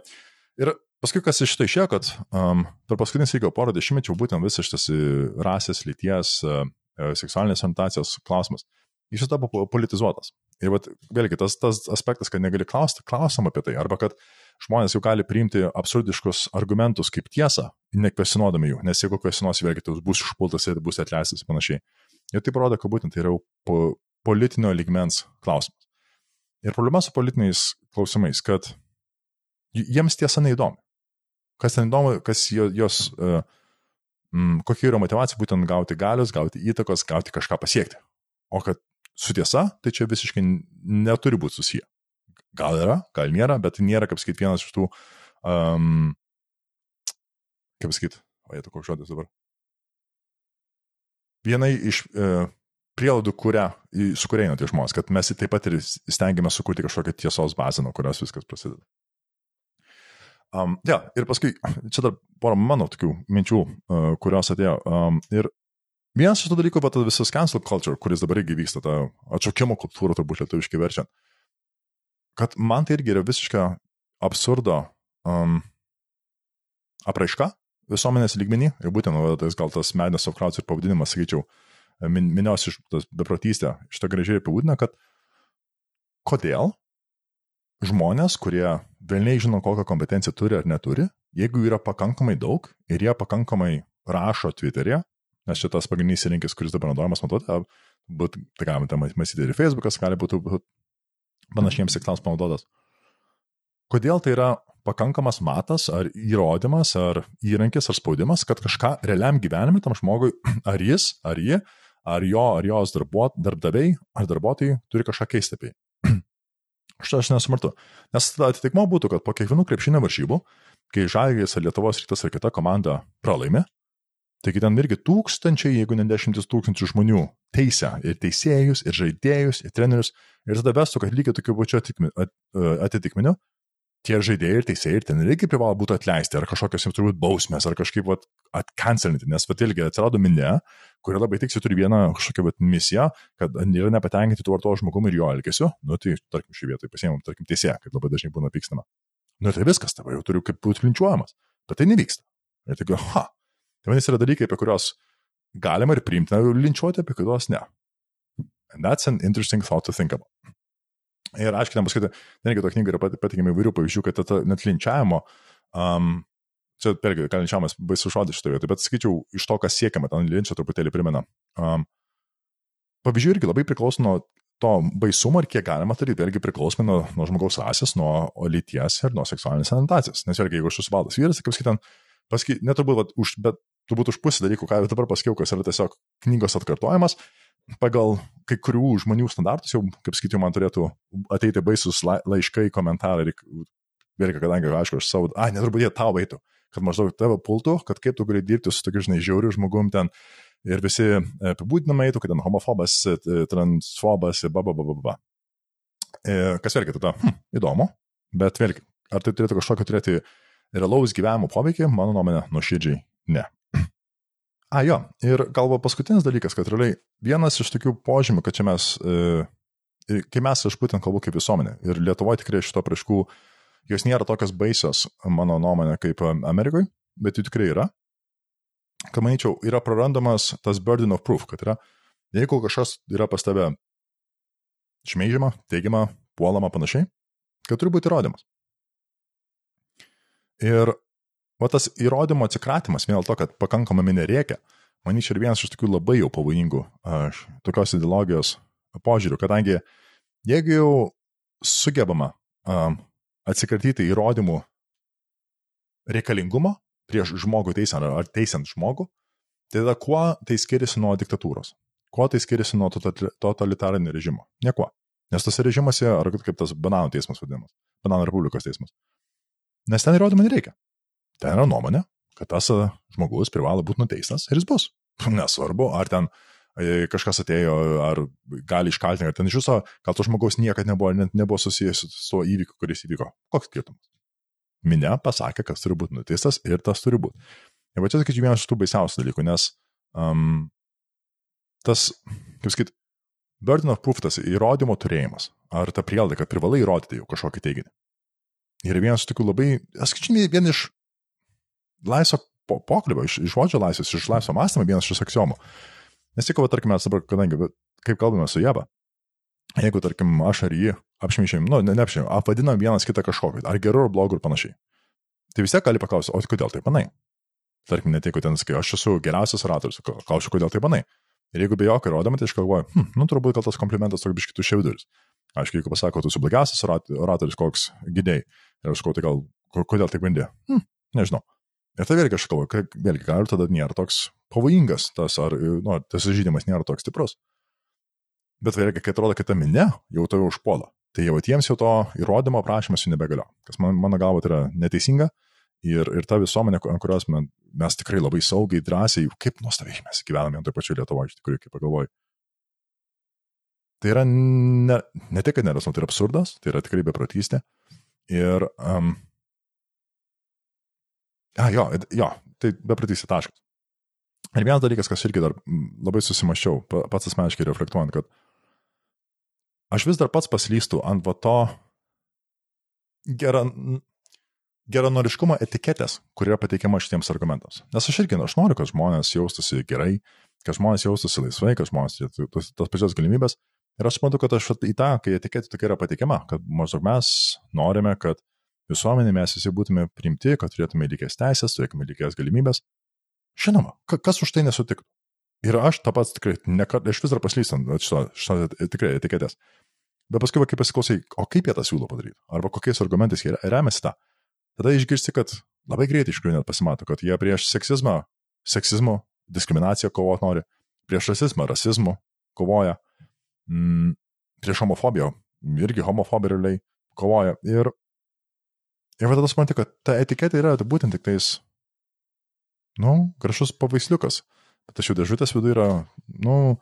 ir paskui kas iš tai išėjo, kad um, per paskutinį sėkio porą dešimtmečių būtent visas šitas rasės, lyties, uh, seksualinės orientacijos klausimas, jis tapo politizuotas. Ir vat, vėlgi tas, tas aspektas, kad negali klausti klausimą apie tai, arba kad žmonės jau gali priimti absurdiškus argumentus kaip tiesą, nekvesinodami jų, nes jeigu kvesinuosi, vėlgi tai bus užpultas ir bus atleistas ir panašiai. Ir tai parodo, kad būtent tai yra po, politinio ligmens klausimas. Ir problema su politiniais klausimais, kad jiems tiesa neįdomi. Kas ten įdomu, kas jos, uh, mm, kokia yra motivacija būtent gauti galios, gauti įtakos, gauti kažką pasiekti. O kad su tiesa, tai čia visiškai neturi būti susiję. Gal yra, gal nėra, bet nėra, kaip sakyti, vienas iš tų, um, kaip sakyti, o to koks žodis dabar. Vienai iš uh, prielaidų, kurią, su kuria eina tie žmonės, kad mes taip pat ir stengiamės sukurti kažkokią tiesos bazę, nuo kurios viskas prasideda. Um, ja, ir paskui, čia dar porą mano tokių minčių, uh, kurios atėjo. Um, ir vienas iš tų dalykų, va, visas cancel culture, kuris dabar irgi vyksta, ta atšaukimo kultūra, turbūt lietuviškai verčiant, kad man tai irgi yra visiška absurdo um, apraiška visuomenės lygmenį, ir būtent tas gal tas of Crowds ir pavadinimas, sakyčiau, min, minios iš tas beprotystė, šitą gražiai apibūdina, kad kodėl žmonės, kurie velniai žino, kokią kompetenciją turi ar neturi, jeigu yra pakankamai daug ir jie pakankamai rašo Twitter'e, nes šitas pagrindinis įrankis, kuris dabar naudojamas, matote, būt, tai galime tą matyti ir Facebookas, gali būti panašiems tikslams panaudotas. Kodėl tai yra pakankamas matas, ar įrodymas, ar įrankis, ar spaudimas, kad kažką realiam gyvenime tam žmogui, ar jis, ar ji, ar jo, ar jos darbuot, darbdaviai, ar darbuotojai turi kažką keisti apie jį. Štai aš nesmartu. Nes tada atitikmo būtų, kad po kiekvienų krepšinio varžybų, kai Žalgės ar Lietuvos rytas ar kita komanda pralaimi, taigi ten irgi tūkstančiai, jeigu ne dešimtis tūkstančių žmonių. Teisę ir teisėjus, ir žaidėjus, ir trenerius, ir tada vestų, kad lygiai tokiu pačiu atitikmeniu tie žaidėjai ir teisėjai ir ten irgi privalo būti atleisti, ar kažkokios jiems turbūt bausmės, ar kažkaip atkancelinti, nes pat ilgi atsirado minė, kuri labai tiksi turi vieną kažkokią vat, misiją, kad yra nepatenkinti tuo vartojo žmogumi ir jo elgesiu, nu tai tarkim šį vietą pasiemam, tarkim teisėją, kad labai dažnai būna pykstama. Nu tai viskas, tavo jau turiu kaip būti linčiuojamas, bet tai nevyksta. Ir tai, ha, tai vadinasi yra dalykai, apie kuriuos galima ir priimtina linčiuoti, apie kuriuos ne. And that's an interesting thought to think about. Ir aiškiai, pasakyti, netgi to knygai yra patikimi įvairių pavyzdžių, kad ta, net linčiavimo, um, čia, vėlgi, gal linčiavimas baisus žodis šitoje vietoje, bet sakyčiau, iš to, kas siekiama, ten linčia truputėlį primena. Um, pavyzdžių irgi labai priklauso nuo to baisumo ir kiek galima daryti, vėlgi priklausomai nuo, nuo žmogaus rasės, nuo lyties ir nuo seksualinės orientacijos. Nes vėlgi, jeigu aš esu baltas vyras, kaip sakyt, pasaky, neturbūt, už, bet turbūt už pusę dalykų, ką jau dabar pasakiau, kas yra tiesiog knygos atkartojimas, pagal kai kurių žmonių standartus, jau, kaip sakyčiau, man turėtų ateiti baisus laiškai, komentarai, vėlgi, kadangi, aišku, aš savo, a, neturbūt jie tau eitų, kad maždaug tave pultų, kad kaip tu gali dirbti su tokiu, žinai, žiauriu žmogum ten ir visi e, apibūdinamai eitų, kad ten homofobas, e, transfobas ir baba, baba, baba. Kas vėlgi tada, hm, įdomu, bet vėlgi, ar tai turėtų kažkokio turėti realaus gyvenimo poveikį, mano nuomonė, nuoširdžiai ne. A, jo, ir galvo paskutinis dalykas, kad realiai vienas iš tokių požymių, kad čia mes, e, kai mes, aš būtent kalbu kaip visuomenė, ir Lietuvoje tikrai šito praškų, jos nėra tokios baisios, mano nuomonė, kaip Amerikoje, bet jų tikrai yra. Kad manyčiau, yra prarandamas tas burden of proof, kad yra, jeigu kažkas yra pas tave šmeižiama, teigiama, puolama panašiai, kad turi būti įrodymas. Ir O tas įrodymo atsikratimas, vien dėl to, kad pakankamai minė reikia, manyčiau, yra vienas iš tokių labai jau pavojingų aš, tokios ideologijos požiūrių, kadangi jeigu jau sugebama um, atsikratyti įrodymų reikalingumo prieš žmogų teisant ar teisant žmogų, tai tada kuo tai skiriasi nuo diktatūros? Kuo tai skiriasi nuo totalitarinio režimo? Niekuo. Nes tose režimuose, ar kaip tas bananų teismas vadinamas, bananų republikos teismas. Nes ten įrodymų nereikia. Ten yra nuomonė, kad tas e, žmogus privalo būti nuteistas ir jis bus. Nesvarbu, ar ten e, kažkas atėjo, ar gali iškaltinti, ar ten iš viso, gal to žmogaus niekada nebuvo, net nebuvo susijęs su tuo įvykiu, kuris įvyko. Koks skirtumas? Minė pasakė, kas turi būti nuteistas ir tas turi būti. Ir va čia, sakyčiau, vienas iš tų baisiausių dalykų, nes um, tas, kaip sakyt, burden of proof, tas įrodymo turėjimas, ar ta prielaida, kad privalai įrodyti jau kažkokį teiginį. Ir vienas iš tokių labai, aš skaičiu, vien iš laisvo po, pokalbio, iš, iš žodžio laisvės, iš laisvo mąstymo, vienas iš aksiomų. Nes tik, tarkim, mes dabar, kadangi, kaip kalbame su Jeba, jeigu, tarkim, aš ar jį apšmeišėm, nu, ne, neapšmeišėm, apvadinam vienas kitą kažkokį, ar geru, ar blogu ir panašiai. Tai vis tiek gali paklausti, o kodėl taip manai? Tarkim, net jeigu ten sakai, aš esu geriausias oratorius, klausiu, kodėl taip manai. Ir jeigu be jokio įrodymo, tai aš galvoju, hm, nu turbūt gal tas komplimentas toks biškitų šiauduris. Aišku, jeigu pasako, tu esi blogiausias oratorius, koks gydėjai. Ir aš galvoju, tai gal, kodėl taip bandė? Hm, nežinau. Ir tai vėlgi aš galvoju, kad vėlgi gal tada nėra toks pavojingas tas, ar, nu, tas žaidimas nėra toks stiprus. Bet vėlgi, kai atrodo, kad ta minė jau tave užpuola, tai jau tiems jau to įrodymo prašymas jau nebegalio. Kas man, mano galvo tai yra neteisinga. Ir, ir ta visuomenė, kurios mes, mes tikrai labai saugiai, drąsiai, kaip nuostabiai mes gyvename ant to pačiu Lietuvoje, iš tikrųjų, kaip pagalvoju. Tai yra ne, ne tik, kad nerasnu, tai yra absurdas, tai yra tikrai beprotystė. Ir, um, a, jo, jo, tai beprotystė taškas. Ir vienas dalykas, kas irgi dar labai susimašiau, pats asmeniškai reflektuojant, kad aš vis dar pats paslystu ant va to geran, geranoriškumo etiketės, kur yra pateikiama šitiems argumentams. Nes aš irgi, aš noriu, kad žmonės jaustųsi gerai, kad žmonės jaustųsi laisvai, kad žmonės turėtų tas, tas pačias galimybės. Ir aš suprantu, kad aš į tą, kai etiketė tokia yra pateikiama, kad maždaug mes norime, kad visuomenė mes visi būtume priimti, kad turėtume lygias teisės, turėtume lygias galimybės. Žinoma, kas už tai nesutiktų? Ir aš tą pats tikrai, nekart, aš vis dar paslystant šito tikrai etiketės. Bet paskui, kai pasiklausai, o kaip jie tą siūlo padaryti, arba kokiais argumentais jie remiasi tą, tada išgirsti, kad labai greitai iš tikrųjų net pasimato, kad jie prieš seksizmą, seksizmų, diskriminaciją kovot nori, prieš rasizmą, rasizmų kovoja, mm, prieš homofobiją, irgi homofobija realiai kovoja. Ir, ir tada supranti, kad ta etiketė yra būtent tik tais, nu, gražus pavaisliukas. Bet tačiau dėžutės viduje yra, nu,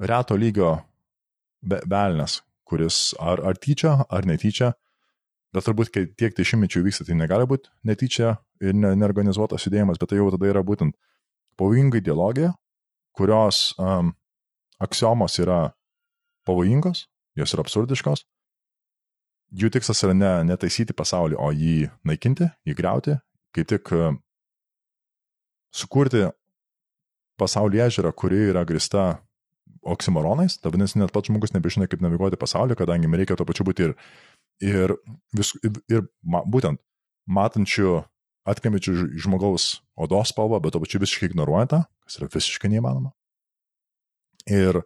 reto lygio be, belnes, kuris ar, ar tyčia, ar netyčia Bet turbūt, tiek dešimtmečių vyksta, tai negali būti netyčia ir ne, neorganizuotas judėjimas, bet tai jau tada yra būtent pavojinga ideologija, kurios um, aksiomos yra pavojingos, jos yra absurdiškos. Jų tikslas yra ne, netaisyti pasaulį, o jį naikinti, jį greuti, kaip tik um, sukurti pasaulyje ežerą, kuri yra grista oksimoronais, ta vadinasi, net pats žmogus nebežino, kaip naviguoti pasaulį, kadangi reikia to pačiu būti ir ir, vis, ir ma, būtent matančių, atkamičių žmogaus odos spalvą, bet to pačiu visiškai ignoruoja tą, kas yra visiškai neįmanoma. Ir,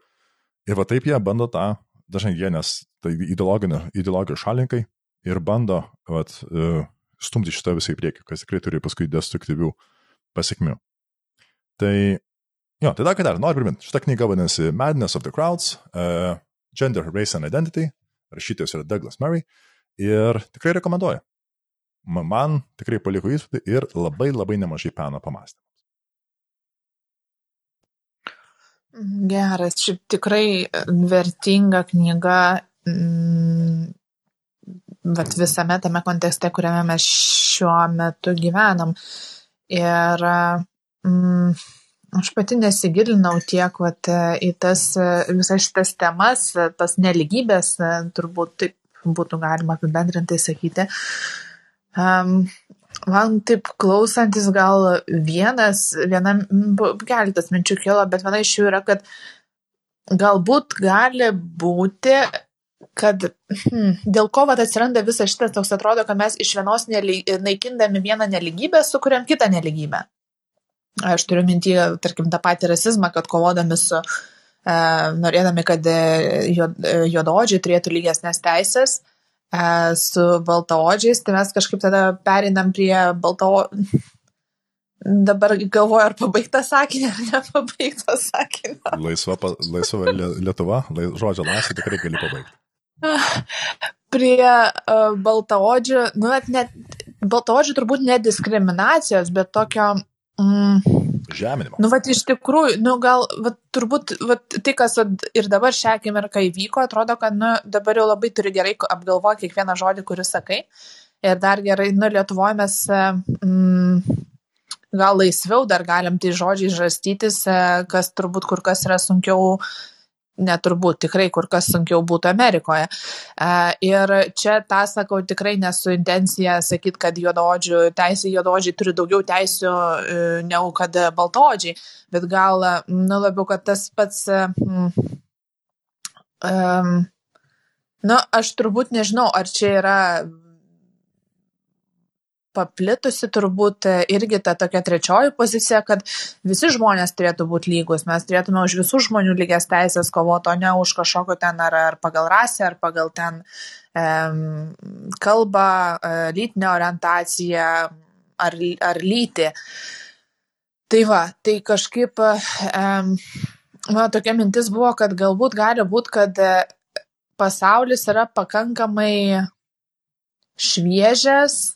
ir va taip jie bando tą, dažnai jie, nes tai ideologijos šalinkai ir bando vat, e, stumti šitą visą į priekį, kas tikrai turi paskui destruktyvių pasiekmių. Tai, jo, tai dar ką dar, noriu priminti, šitą knygą vadinasi Madness of the Crowds, uh, Gender, Race and Identity, rašytojas yra Douglas Murray ir tikrai rekomenduoju. Man tikrai paliko įspūdį ir labai labai nemažai peno pamastymų. Geras, šiaip tikrai vertinga knyga, mm, bet visame tame kontekste, kuriame mes šiuo metu gyvenam. Ir mm, Aš pati nesigilinau tiek vat, į tas visas šitas temas, tas neligybės, turbūt taip būtų galima apibendrintai sakyti. Um, man taip klausantis gal vienas, viena, keletas minčių kilo, bet viena iš jų yra, kad galbūt gali būti, kad hmm, dėl ko vat, atsiranda visas šitas toks atrodo, kad mes iš vienos nely, naikindami vieną neligybę sukuriam kitą neligybę. Aš turiu minti, tarkim, tą patį rasizmą, kad kovodami su, e, norėdami, kad e, e, juododžiai turėtų lygesnės teisės e, su baltaodžiais, tai mes kažkaip tada perinam prie balto. Dabar galvoju, ar pabaigtas sakinį, ar nepabaigtas sakinį. Laisva, laisva Lietuva, žodžio laisvė tikrai gali pabaigti. Prie uh, baltaodžių, nu, net, net baltaodžių turbūt ne diskriminacijos, bet tokio Mm. Žeminimo. Nu, va, iš tikrųjų, nu, gal, va, turbūt, va, tai, kas va, ir dabar šią akimirką įvyko, atrodo, kad, nu, dabar jau labai turi gerai apgalvoti kiekvieną žodį, kurį sakai. Ir dar gerai, nu, Lietuvoje mes, mm, gal laisviau dar galim tai žodžiai žastytis, e, kas turbūt kur kas yra sunkiau neturbūt tikrai kur kas sunkiau būtų Amerikoje. E, ir čia tą sakau tikrai nesu intencija sakyti, kad juododžių teisė, juododžiai turi daugiau teisių e, negu kad baltodžiai, bet gal, nu labiau, kad tas pats... Um, nu, aš turbūt nežinau, ar čia yra paplitusi turbūt e, irgi ta tokia trečioji pozicija, kad visi žmonės turėtų būti lygus, mes turėtume už visų žmonių lygias teisės kovoti, o ne už kažkokio ten ar, ar pagal rasę, ar pagal ten um, kalbą, e, lytinę orientaciją ar, ar lytį. Tai va, tai kažkaip um, mano tokia mintis buvo, kad galbūt gali būti, kad e, pasaulis yra pakankamai šviežias E,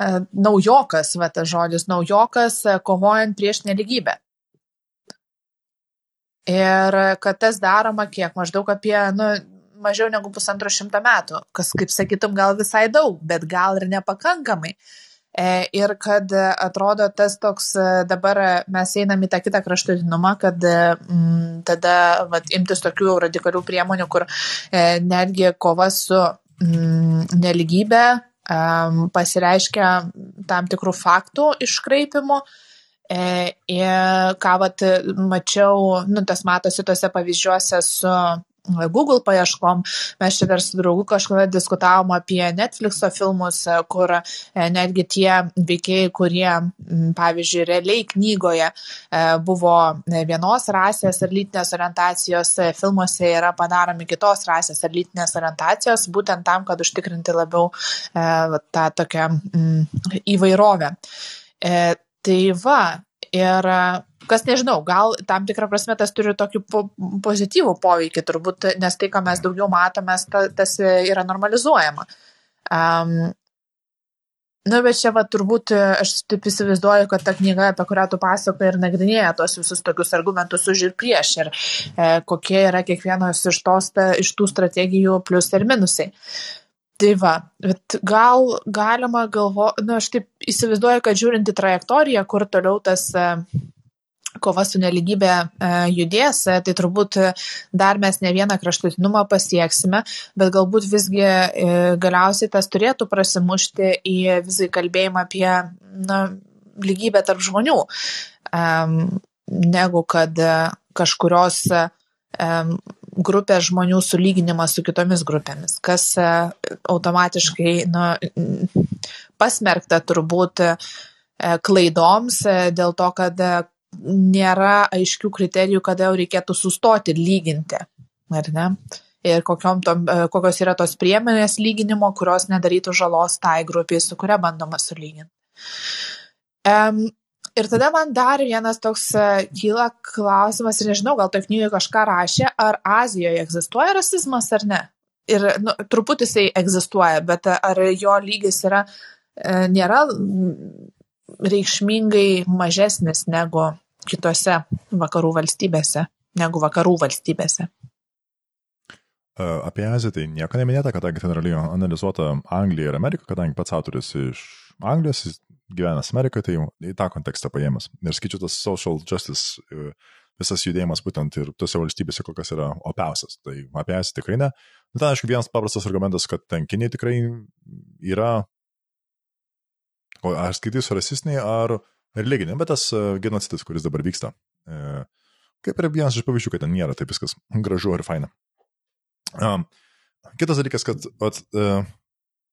naujokas, va tas žodis, naujokas e, kovojant prieš neligybę. Ir kad tas daroma kiek, maždaug apie, nu, mažiau negu pusantro šimto metų, kas, kaip sakytum, gal visai daug, bet gal ir nepakankamai. E, ir kad atrodo tas toks, dabar mes einam į tą kitą kraštutinumą, kad m, tada vat, imtis tokių radikalių priemonių, kur e, netgi kova su m, neligybė pasireiškia tam tikrų faktų iškraipimu. E, ir ką vat mačiau, nu, tas matosi tose pavyzdžiuose su Google paieškom. Mes čia dar su draugu kažkada diskutavom apie Netflixo filmus, kur e, netgi tie veikėjai, kurie, pavyzdžiui, realiai knygoje e, buvo vienos rasės ar lytinės orientacijos, e, filmuose yra padaromi kitos rasės ar lytinės orientacijos, būtent tam, kad užtikrinti labiau tą tokią įvairovę. Tai va, ir kas nežinau, gal tam tikrą prasme tas turi tokį po, pozityvų poveikį turbūt, nes tai, ką mes daugiau matome, ta, tas yra normalizuojama. Um, Na, nu, bet čia va turbūt aš taip įsivaizduoju, kad ta knyga, apie kurią tu pasakoji ir nagrinėja tos visus tokius argumentus už ir prieš ir e, kokie yra kiekvienos iš, tos, ta, iš tų strategijų plus ir minusai. Tai va, bet gal galima galvoti, na, nu, aš taip įsivaizduoju, kad žiūrint į trajektoriją, kur toliau tas e, kova su neligybė e, judės, e, tai turbūt dar mes ne vieną kraštutinumą pasieksime, bet galbūt visgi e, galiausiai tas turėtų prasimušti į visai kalbėjimą apie na, lygybę tarp žmonių, negu kad kažkurios grupės žmonių sulyginimas su kitomis grupėmis, kas automatiškai nu, pasmerkta turbūt klaidoms dėl to, kad nėra aiškių kriterijų, kada jau reikėtų sustoti ir lyginti, ar ne? Ir tom, e, kokios yra tos priemonės lyginimo, kurios nedarytų žalos tai grupiai, su kuria bandoma sulyginti. Um, ir tada man dar vienas toks uh, kyla klausimas, ir nežinau, gal toj knygoje kažką rašė, ar Azijoje egzistuoja rasizmas ar ne. Ir nu, truputį jisai egzistuoja, bet ar jo lygis yra, uh, nėra reikšmingai mažesnis negu kitose vakarų valstybėse, negu vakarų valstybėse. Apie Aziją tai nieko neminėta, kadangi ten yra analizuota Anglija ir Amerika, kadangi pats autorius iš Anglijos, jis gyvenęs Amerikoje, tai į tą kontekstą paėmęs. Ir skaičiu tas social justice, e, visas judėjimas būtent ir tose valstybėse kol kas yra opiausias. Tai apie Aziją tikrai ne. Bet ten, aišku, vienas paprastas argumentas, kad ten Kinė tikrai yra, ar skaitysiu rasistiniai, ar religinė, bet tas e, genocidas, kuris dabar vyksta. E, kaip ir vienas iš pavyzdžių, kad ten nėra taip viskas gražu ir faina. Um, kitas dalykas, kad, at, uh,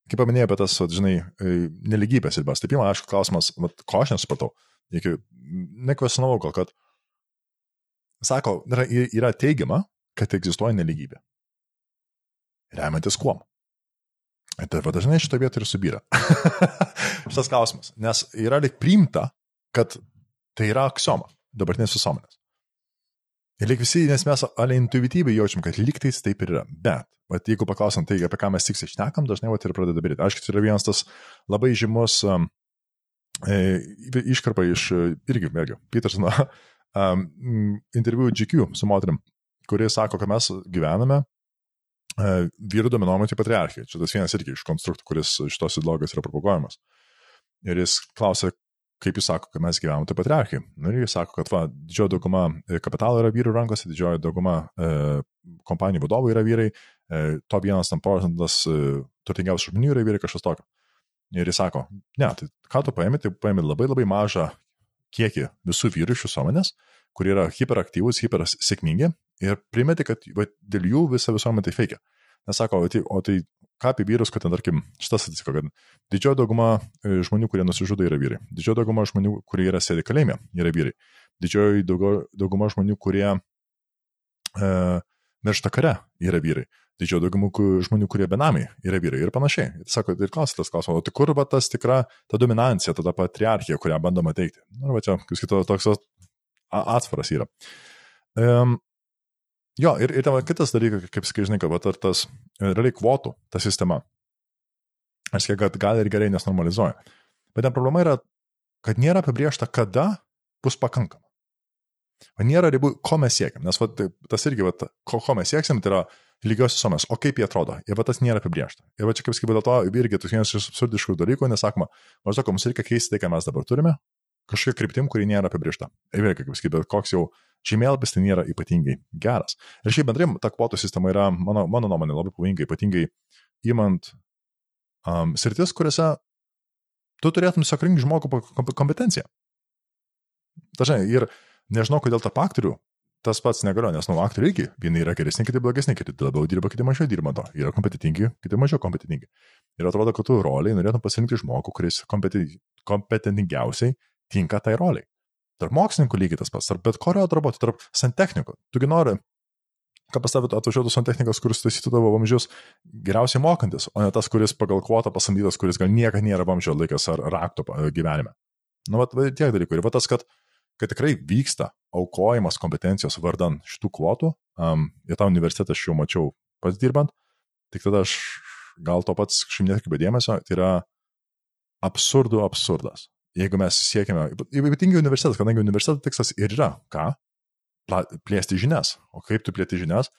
kaip paminėjau apie tas, at, žinai, neligybės ribas. Tai pirmas, aišku, klausimas, at, ko aš nesupratau. Iki nekvesinavau gal, kad, sako, yra, yra teigiama, kad egzistuoja neligybė. Remiantis kuom? Tai va dažnai šito vietoj ir subyra. Šitas klausimas. Nes yra lik priimta, kad tai yra aksioma dabartinės visuomenės. Ir lyg visi, nes mes ale intuityviai jaučiam, kad lygtais taip ir yra. Bet, vat, jeigu paklausant tai, apie ką mes tik išnekam, dažnai vat, ir pradeda daryti. Aišku, tai yra vienas tas labai žymus um, e, iškarpa iš, irgi, vėlgi, Petersono um, interviu GQ su moterim, kuris sako, kad mes gyvename uh, vyrų dominuojantį patriarchiją. Čia tas vienas irgi iš konstruktų, kuris šitos ideologijos yra propaguojamas. Ir jis klausė, kaip jūs sako, kad mes gyvename tai patriarchai. Nu, ir jis sako, kad va, didžioji dauguma e, kapitalo yra vyrų rankose, didžioji dauguma e, kompanijų vadovų yra vyrai, e, to vienas tam procentas e, turtingiausių žmonių yra vyrai kažkas tokio. Ir jis sako, ne, tai ką tu paėmė, tai paėmė labai labai mažą kiekį visų vyrų iš visuomenės, kurie yra hiperaktyvūs, hipersėkmingi ir primeti, kad va, dėl jų visa visuomenė tai feikia. Nes sako, o tai, o tai ką apie vyrus, kad ten, tarkim, šitas atsitiko, kad didžioji dauguma e, žmonių, kurie nusižudo, yra vyrai. Didžioji dauguma žmonių, kurie yra sėdi kalėjime, yra vyrai. Didžioji dauguma žmonių, kurie e, miršta kare, yra vyrai. Didžioji dauguma žmonių, kurie benamiai, yra vyrai ir panašiai. Ir sako, ir klausimas, klausimas, o tai kur va tas tikra ta dominancija, ta patriarchija, kurią bandoma teikti. Na, nu, va čia, kaip skaito, toks atsvaras yra. Um, Jo, ir, ir kitas dalykas, kaip sakai, žinai, kad ar tas e, realiai kvotų, ta sistema. Aš sakai, kad gal ir gerai nesnormalizuoja. Bet ten problema yra, kad nėra apibriešta, kada bus pakankama. O nėra ribų, ko mes siekiam. Nes va, tai, tas irgi, va, ko, ko mes sieksim, tai yra lygios visuomenės. O kaip jie atrodo? Ir va tas nėra apibriešta. Ir va čia kaip sakyti, dėl to irgi tas vienas iš absurdiškų dalykų, nesakoma, maždaug mums reikia keisti tai, ką mes dabar turime, kažkokia kryptim, kuri nėra apibriešta. Ir vėlgi, kaip sakyti, bet koks jau žemėlapis tai nėra ypatingai geras. Ir šiaip bendrai ta kvotų sistema yra, mano, mano nuomonė, labai pavojinga, ypatingai įmant um, sritis, kuriuose tu turėtum tiesiog rinkti žmogų kompetenciją. Dažnai ir nežinau, kodėl tarp aktorių tas pats negalioja, nes, nu, aktoriai irgi, vieni yra geresni, kiti blogesni, kiti labiau dirba, kiti mažiau dirba to. Yra kompetitingi, kiti mažiau kompetitingi. Ir atrodo, kad tu roliai norėtum pasirinkti žmogų, kuris kompetentingiausiai tinka tai roliai. Tarp mokslininkų lygiai tas pats, tarp bet kurio darbo, tarp santechnikų. Tugi nori, kad pas tavę atvažiuotų santechnikas, kuris taisytų tavo vamzdžius geriausiai mokantis, o ne tas, kuris pagal kvotą pasamdytas, kuris gal niekada nėra vamzdžio laikas ar rakto gyvenime. Nu, va, tiek dalykų. Ir va tas, kad, kad tikrai vyksta aukojimas kompetencijos vardan šitų kvotų, um, ir tą universitetą aš jau mačiau pats dirbant, tik tada aš gal to pats kažkaip netkreipiu dėmesio, tai yra absurdų absurdas jeigu mes siekiame, ypatingai universitetas, kadangi universiteto tikslas ir yra, ką? Plėsti žinias. O kaip tu plėti žinias?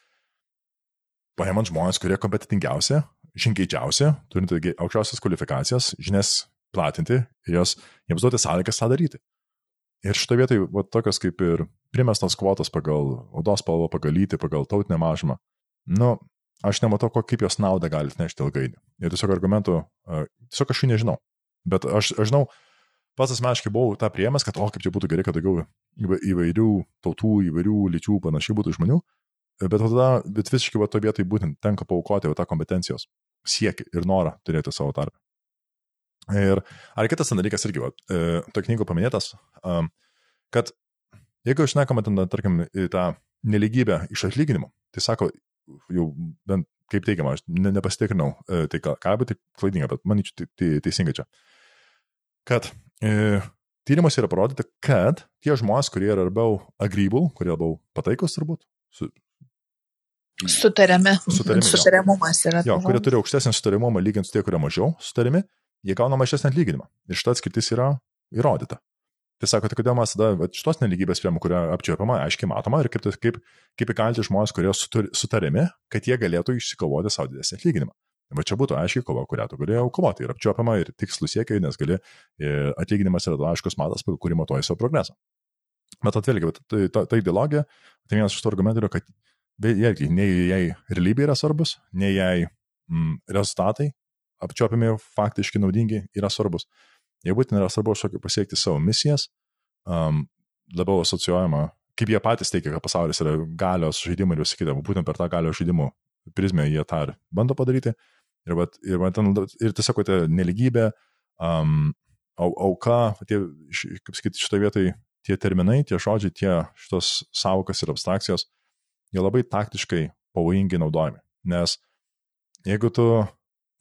Paimant žmonės, kurie kompetitingiausi, žingeidžiausi, turint aukščiausias kvalifikacijas, žinias platinti ir jos, jiems duoti sąlygas tą daryti. Ir šito vietoj, va, tokios kaip ir primestos kvotos pagal odos spalvą, pagal lytį, pagal tautinę mažumą, nu, aš nematau, kaip jos naudą gali nešti ilgainiui. Ir tiesiog argumentų, tiesiog aš jų nežinau. Bet aš, aš žinau, pats asmeniškai buvau tą priemęs, kad o kaip čia būtų gerai, kad daugiau įvairių tautų, įvairių lyčių panašiai būtų žmonių, bet tada, bet visiškai va to vietai būtent tenka paukoti va tą kompetencijos siekį ir norą turėti savo tarpę. Ir ar kitas dalykas irgi, va, e, to knygų paminėtas, kad jeigu išnekame ten, tarkim, tą neligybę iš atlyginimų, tai sako, jau bent kaip teigiama, aš ne, nepasitikrinau, e, tai ką, ką bet tai klaidinga, bet manyčiau, tai, teisinga čia. Kad tyrimas yra parodyta, kad tie žmonės, kurie yra labiau agreeable, kurie labiau pataikus turbūt, su, Sutariami. Sutarimi, Sutariamumas yra. Jo, kurie turi aukštesnį sutarimumą lyginant su tie, kurie mažiau sutarimi, jie gauna mažesnį atlyginimą. Ir šita atskirtis yra įrodyta. Tai sako, tai kodėl mes tada šitos neligybės priemų, kurią apčiuopama, aiškiai matoma ir kaip, kaip, kaip įkalinti žmonės, kurie sutarimi, kad jie galėtų išsikovoti savo didesnį atlyginimą. Va čia būtų aiškiai kova, kurią tu galėjai kovoti ir apčiuopiama ir tikslų siekiai, nes gali, e, atlyginimas yra aiškus matas, kurį matuoji savo progresą. Bet atvėlgi, tai, ta, ta ideologija, tai vienas iš tų argumentų yra, kad vėlgi, nei jai realybė yra svarbus, nei jai mm, rezultatai apčiuopiami faktiškai naudingi yra svarbus. Jei būtent yra svarbu pasiekti savo misijas, um, labiau asocijuojama, kaip jie patys teikia, kad pasaulis yra galios žaidimai ir visi kiti, būtent per tą galios žaidimų prizmę jie tą ir bando padaryti. Ir, vat, ir, vat, ir tiesiog ta neligybė, um, au, auka, tie, kaip sakyti, šitoje vietoje tie terminai, tie žodžiai, tie šitos savokas ir abstrakcijos, jie labai taktiškai pavojingai naudojami. Nes jeigu tu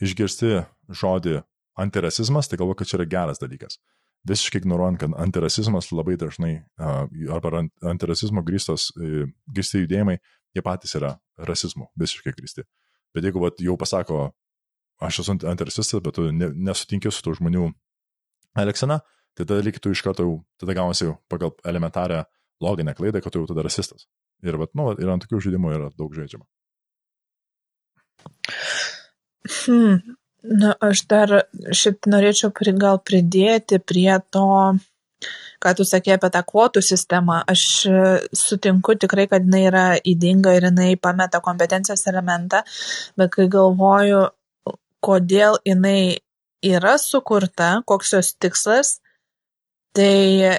išgirsti žodį antirasizmas, tai galvo, kad čia yra geras dalykas. Visiškai ignoruojant, kad antirasizmas labai dažnai, arba antirasizmo grįstos, e, grįsti judėjimai, jie patys yra rasizmu visiškai grįsti. Bet jeigu vat, jau pasako, aš esu antirasistas, bet tu ne, nesutinki su tų žmonių elgsena, tai tada tu iš karto tada gaunasi pagal elementarią loginę klaidą, kad tu jau tada rasistas. Ir, vat, nu, ir ant tokių žaidimų yra daug žaidžiama. Hmm. Na, aš dar šiaip norėčiau pri, gal pridėti prie to, ką tu sakė apie tą kvotų sistemą. Aš sutinku tikrai, kad jinai yra įdinga ir jinai pameta kompetencijos elementą, bet kai galvoju, kodėl jinai yra sukurta, koks jos tikslas, tai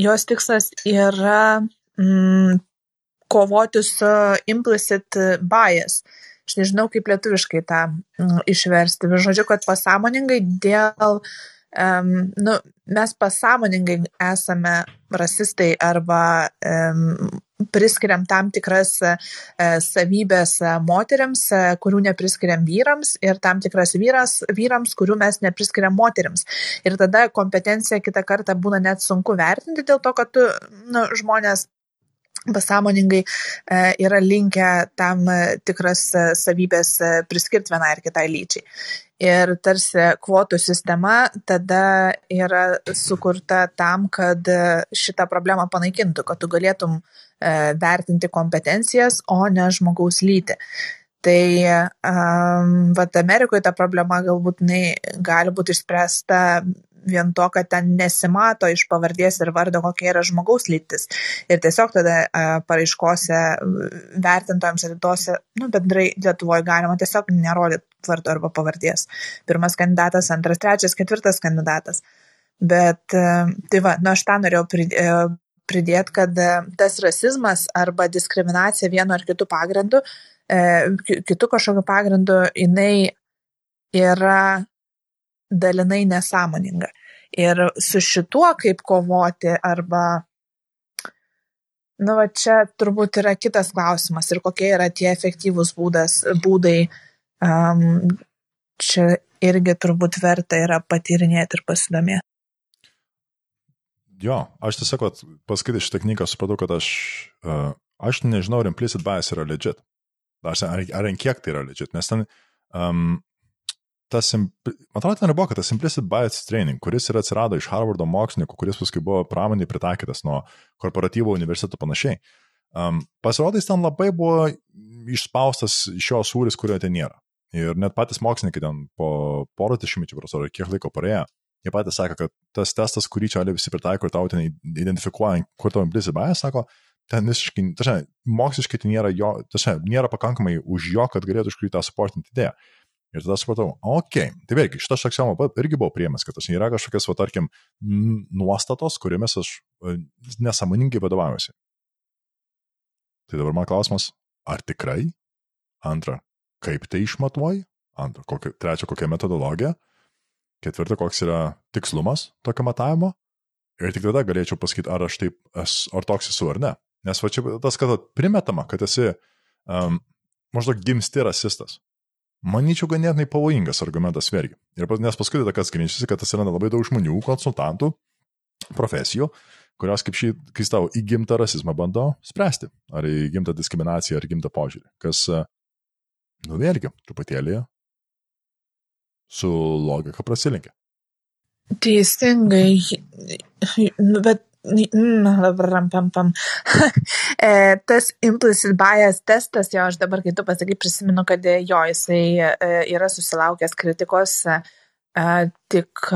jos tikslas yra mm, kovoti su implicit bias. Aš nežinau, kaip lietuviškai tą mm, išversti. Žodžiu, kad pasąmoningai dėl, um, nu, mes pasąmoningai esame rasistai arba um, priskiriam tam tikras uh, savybės uh, moteriams, uh, kurių nepriskiriam vyrams ir tam tikras vyras, vyrams, kurių mes nepriskiriam moteriams. Ir tada kompetencija kitą kartą būna net sunku vertinti dėl to, kad tu, nu, žmonės pasąmoningai e, yra linkę tam e, tikras e, savybės priskirti vienai ar kitai lyčiai. Ir tarsi kvotų sistema tada yra sukurta tam, kad šitą problemą panaikintų, kad tu galėtum vertinti kompetencijas, o ne žmogaus lytį. Tai um, vat Amerikoje ta problema galbūt jinai gali būti išspręsta vien to, kad ten nesimato iš pavardės ir vardo, kokia yra žmogaus lytis. Ir tiesiog tada paraiškose vertintojams ir tose, nu, bendrai Lietuvoje galima tiesiog nerodyti vardo arba pavardės. Pirmas kandidatas, antras, trečias, ketvirtas kandidatas. Bet tai va, nu aš tą norėjau pridėti, kad tas rasizmas arba diskriminacija vienu ar kitu pagrindu, kitų kažkokiu pagrindu, jinai yra dalinai nesąmoninga. Ir su šituo kaip kovoti arba, nu, va čia turbūt yra kitas klausimas ir kokie yra tie efektyvūs būdas, būdai. Um, čia irgi turbūt verta yra patyrinėti ir pasidomėti. Jo, aš tiesiog paskaitęs šitą knygą supratau, kad aš, uh, aš nežinau, ar implicit bias yra legit. Ar, ar, ar kiek tai yra legit, nes ten um, tas, man atrodo, ten ir buvo, kad tas implicit bias training, kuris ir atsirado iš Harvardo mokslininkų, kuris paskui buvo pramoniai pritaikytas nuo korporatyvo universiteto panašiai, um, pasirodo, jis ten labai buvo išspaustas iš jo sūris, kurio ten nėra. Ir net patys mokslininkai ten po porą dešimtmečių, ar kiek laiko praėjo, jie patys sakė, kad tas testas, kurį čia visi pritaiko ir tau ten identifikuoja, kur tavo implicit bias, sako, ten visiškai, tačiau, moksliškai tai nėra jo, tačiau, nėra pakankamai už jo, kad galėtų iškryti tą supportinti idėją. Ir tada supratau, okei, okay. tai vėlgi, šitas aksioma irgi buvo priemęs, kad tas yra kažkokios, va, tarkim, nuostatos, kuriomis aš e, nesąmoningai vadovaujuosi. Tai dabar man klausimas, ar tikrai? Antra, kaip tai išmatuoji? Antra, kokia, trečia, kokia metodologija? Ketvirta, koks yra tikslumas tokio matavimo? Ir tik tada galėčiau pasakyti, ar aš taip, esu, ar toks esu ar ne. Nes va čia tas, kad primetama, kad esi um, maždaug gimsti rasistas. Manyčiau, ganėtinai pavojingas argumentas vėlgi. Ir nes paskui tada kas ginčiasi, kad atsiranda labai daug žmonių, konsultantų, profesijų, kurios kaip šį, kai tau įgimtą rasizmą bando spręsti. Ar įgimtą diskriminaciją, ar įgimtą požiūrį. Kas, nu vėlgi, truputėlį su logika prasilinkia. Teisingai, nu, bet. E, tas implicit bias testas, jo, aš dabar, kai tu pasakai, prisimenu, kad jo, jisai e, yra susilaukęs kritikos, e, tik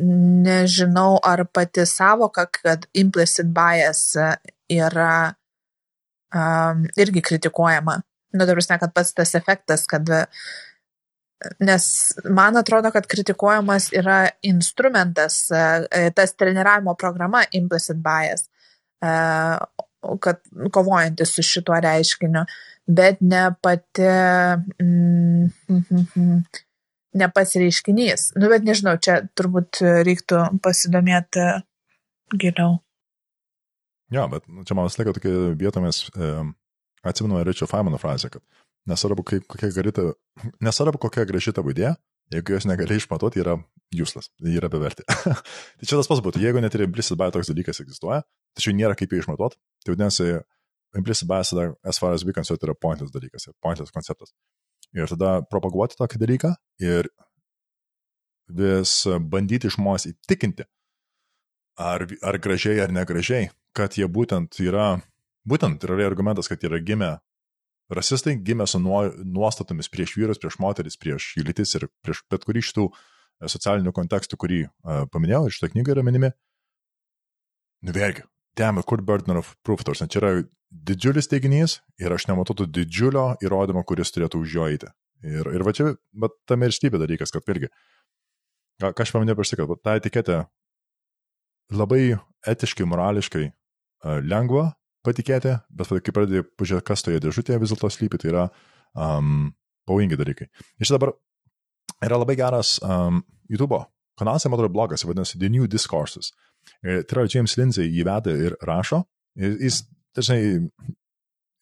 nežinau, ar pati savoka, kad implicit bias yra irgi kritikuojama. Nu, dabar, kad pats tas efektas, kad nes man atrodo, kad kritikuojamas yra instrumentas, e, tas treniravimo programa implicit bias, e, kad kovojantis su šituo reiškiniu, bet ne pati, mm, ne pats reiškinys. Nu, bet nežinau, čia turbūt reiktų pasidomėti giliau. Jo, bet čia man visą laiką tokia vietomis, e, atsimenu Ričio Faimano frazę, kad Nesvarbu, kaip, kokia, garita, nesvarbu, kokia graži tavo idėja, jeigu jos negali išmatuoti, yra useless, yra bevertė. tai čia tas pats būtų, jeigu net ir implicit bias toks dalykas egzistuoja, tačiau nėra kaip jį išmatuoti, tai vadinasi, implicit bias, as far as we concerned, yra pointless dalykas, pointless konceptas. Ir tada propaguoti tokį dalyką ir vis bandyti žmonės įtikinti, ar, ar gražiai ar negražiai, kad jie būtent yra, būtent yra argumentas, kad yra gimę rasistai gimė su nuo, nuostatomis prieš vyrus, prieš moteris, prieš jų lytis ir prieš bet kurį iš tų e, socialinių kontekstų, kurį uh, paminėjau ir šitą knygą yra minimi. Nuvergi, damn it, kur burden of proof, tarsi čia yra didžiulis teiginys ir aš nematau to didžiulio įrodymo, kuris turėtų už jo eiti. Ir, ir va čia, bet tame ir stybė dalykas, kad irgi, ką, aš paminėjau prieš tai, kad ta etiketė labai etiškai, morališkai uh, lengva patikėti, bet kai pradedi pažiūrėti, kas toje dėžutėje vis dėlto slypi, tai yra um, pavojingi dalykai. Čia dabar yra labai geras um, YouTube kanalas, man atrodo, blogas, vadinasi The New Discourses. Ir tai yra James Lindsay įveda ir rašo. Ir jis dažnai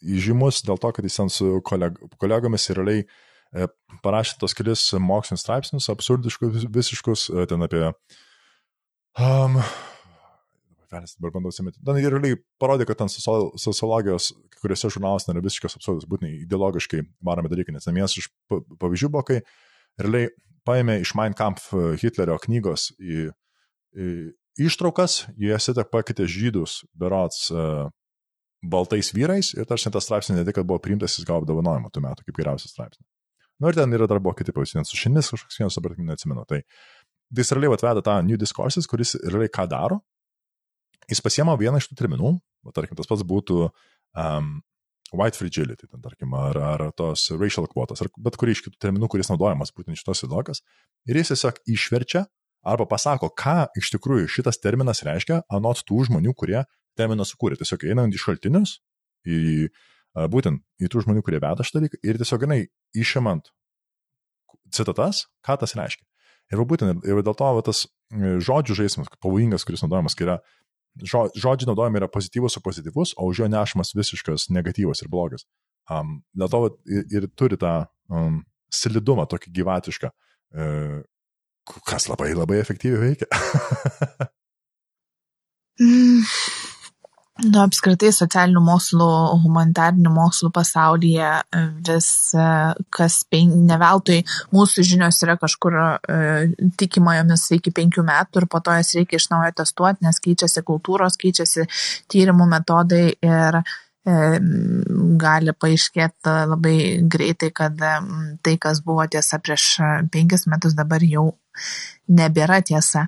žymus dėl to, kad jis ten su koleg kolegomis ir realiai e, parašė tos kelis mokslinius straipsnius, absurdiškus, visiškus, e, ten apie um, velnis dabar bandau atsiminti. Dan ir realiai parodė, kad ten sociologijos, kuriuose žurnaluose yra visiškas absurdas, būtent ideologiškai varomi dalykai, nes vienas iš pavyzdžių buvo, kai realiai paėmė iš Mein Kampf e, Hitlerio knygos į, į ištraukas, juose tik pakeitė žydus, berots, uh, baltais vyrais ir tarsi tas straipsnis ne tik, kad buvo priimtas, jis gavo apdovanojimą tų metų kaip geriausias straipsnis. Na nu, ir ten yra dar buvo kiti pavyzdžiai, su šinimis kažkoks vienas, dabar neatsimenu. Tai jis realiai atveda tą New Discourses, kuris realiai ką daro, jis pasiema vieną iš tų terminų, o tarkim, tas pats būtų um, white fragility, ten, tarkim, ar, ar tos racial quotas, ar bet kurį iš kitų terminų, kuris naudojamas būtent šitos įdokas, ir jis tiesiog išverčia arba pasako, ką iš tikrųjų šitas terminas reiškia, anot tų žmonių, kurie terminą sukūrė. Tiesiog einant į šaltinius, į, būtent į tų žmonių, kurie veda šitą dalyką, ir tiesiog, jinai, išimant citatas, ką tas reiškia. Ir būtent, ir dėl to va, tas žodžių žaidimas, pavojingas, kuris naudojamas, kai yra žodžiai naudojami yra pozityvus su pozityvus, o už jo nešamas visiškas negatyvas ir blogas. Um, dėl to ir, ir turi tą um, slidumą, tokį gyvatišką, uh, kas labai labai efektyviai veikia. mm. Nu, apskritai socialinių mokslų, humanitarinių mokslų pasaulyje e, vis e, kas pen, ne veltui mūsų žinios yra kažkur e, tikima jomis iki penkių metų ir po to jas reikia iš naujo testuoti, nes keičiasi kultūros, keičiasi tyrimų metodai ir gali paaiškėti labai greitai, kad tai, kas buvo tiesa prieš penkis metus, dabar jau nebėra tiesa.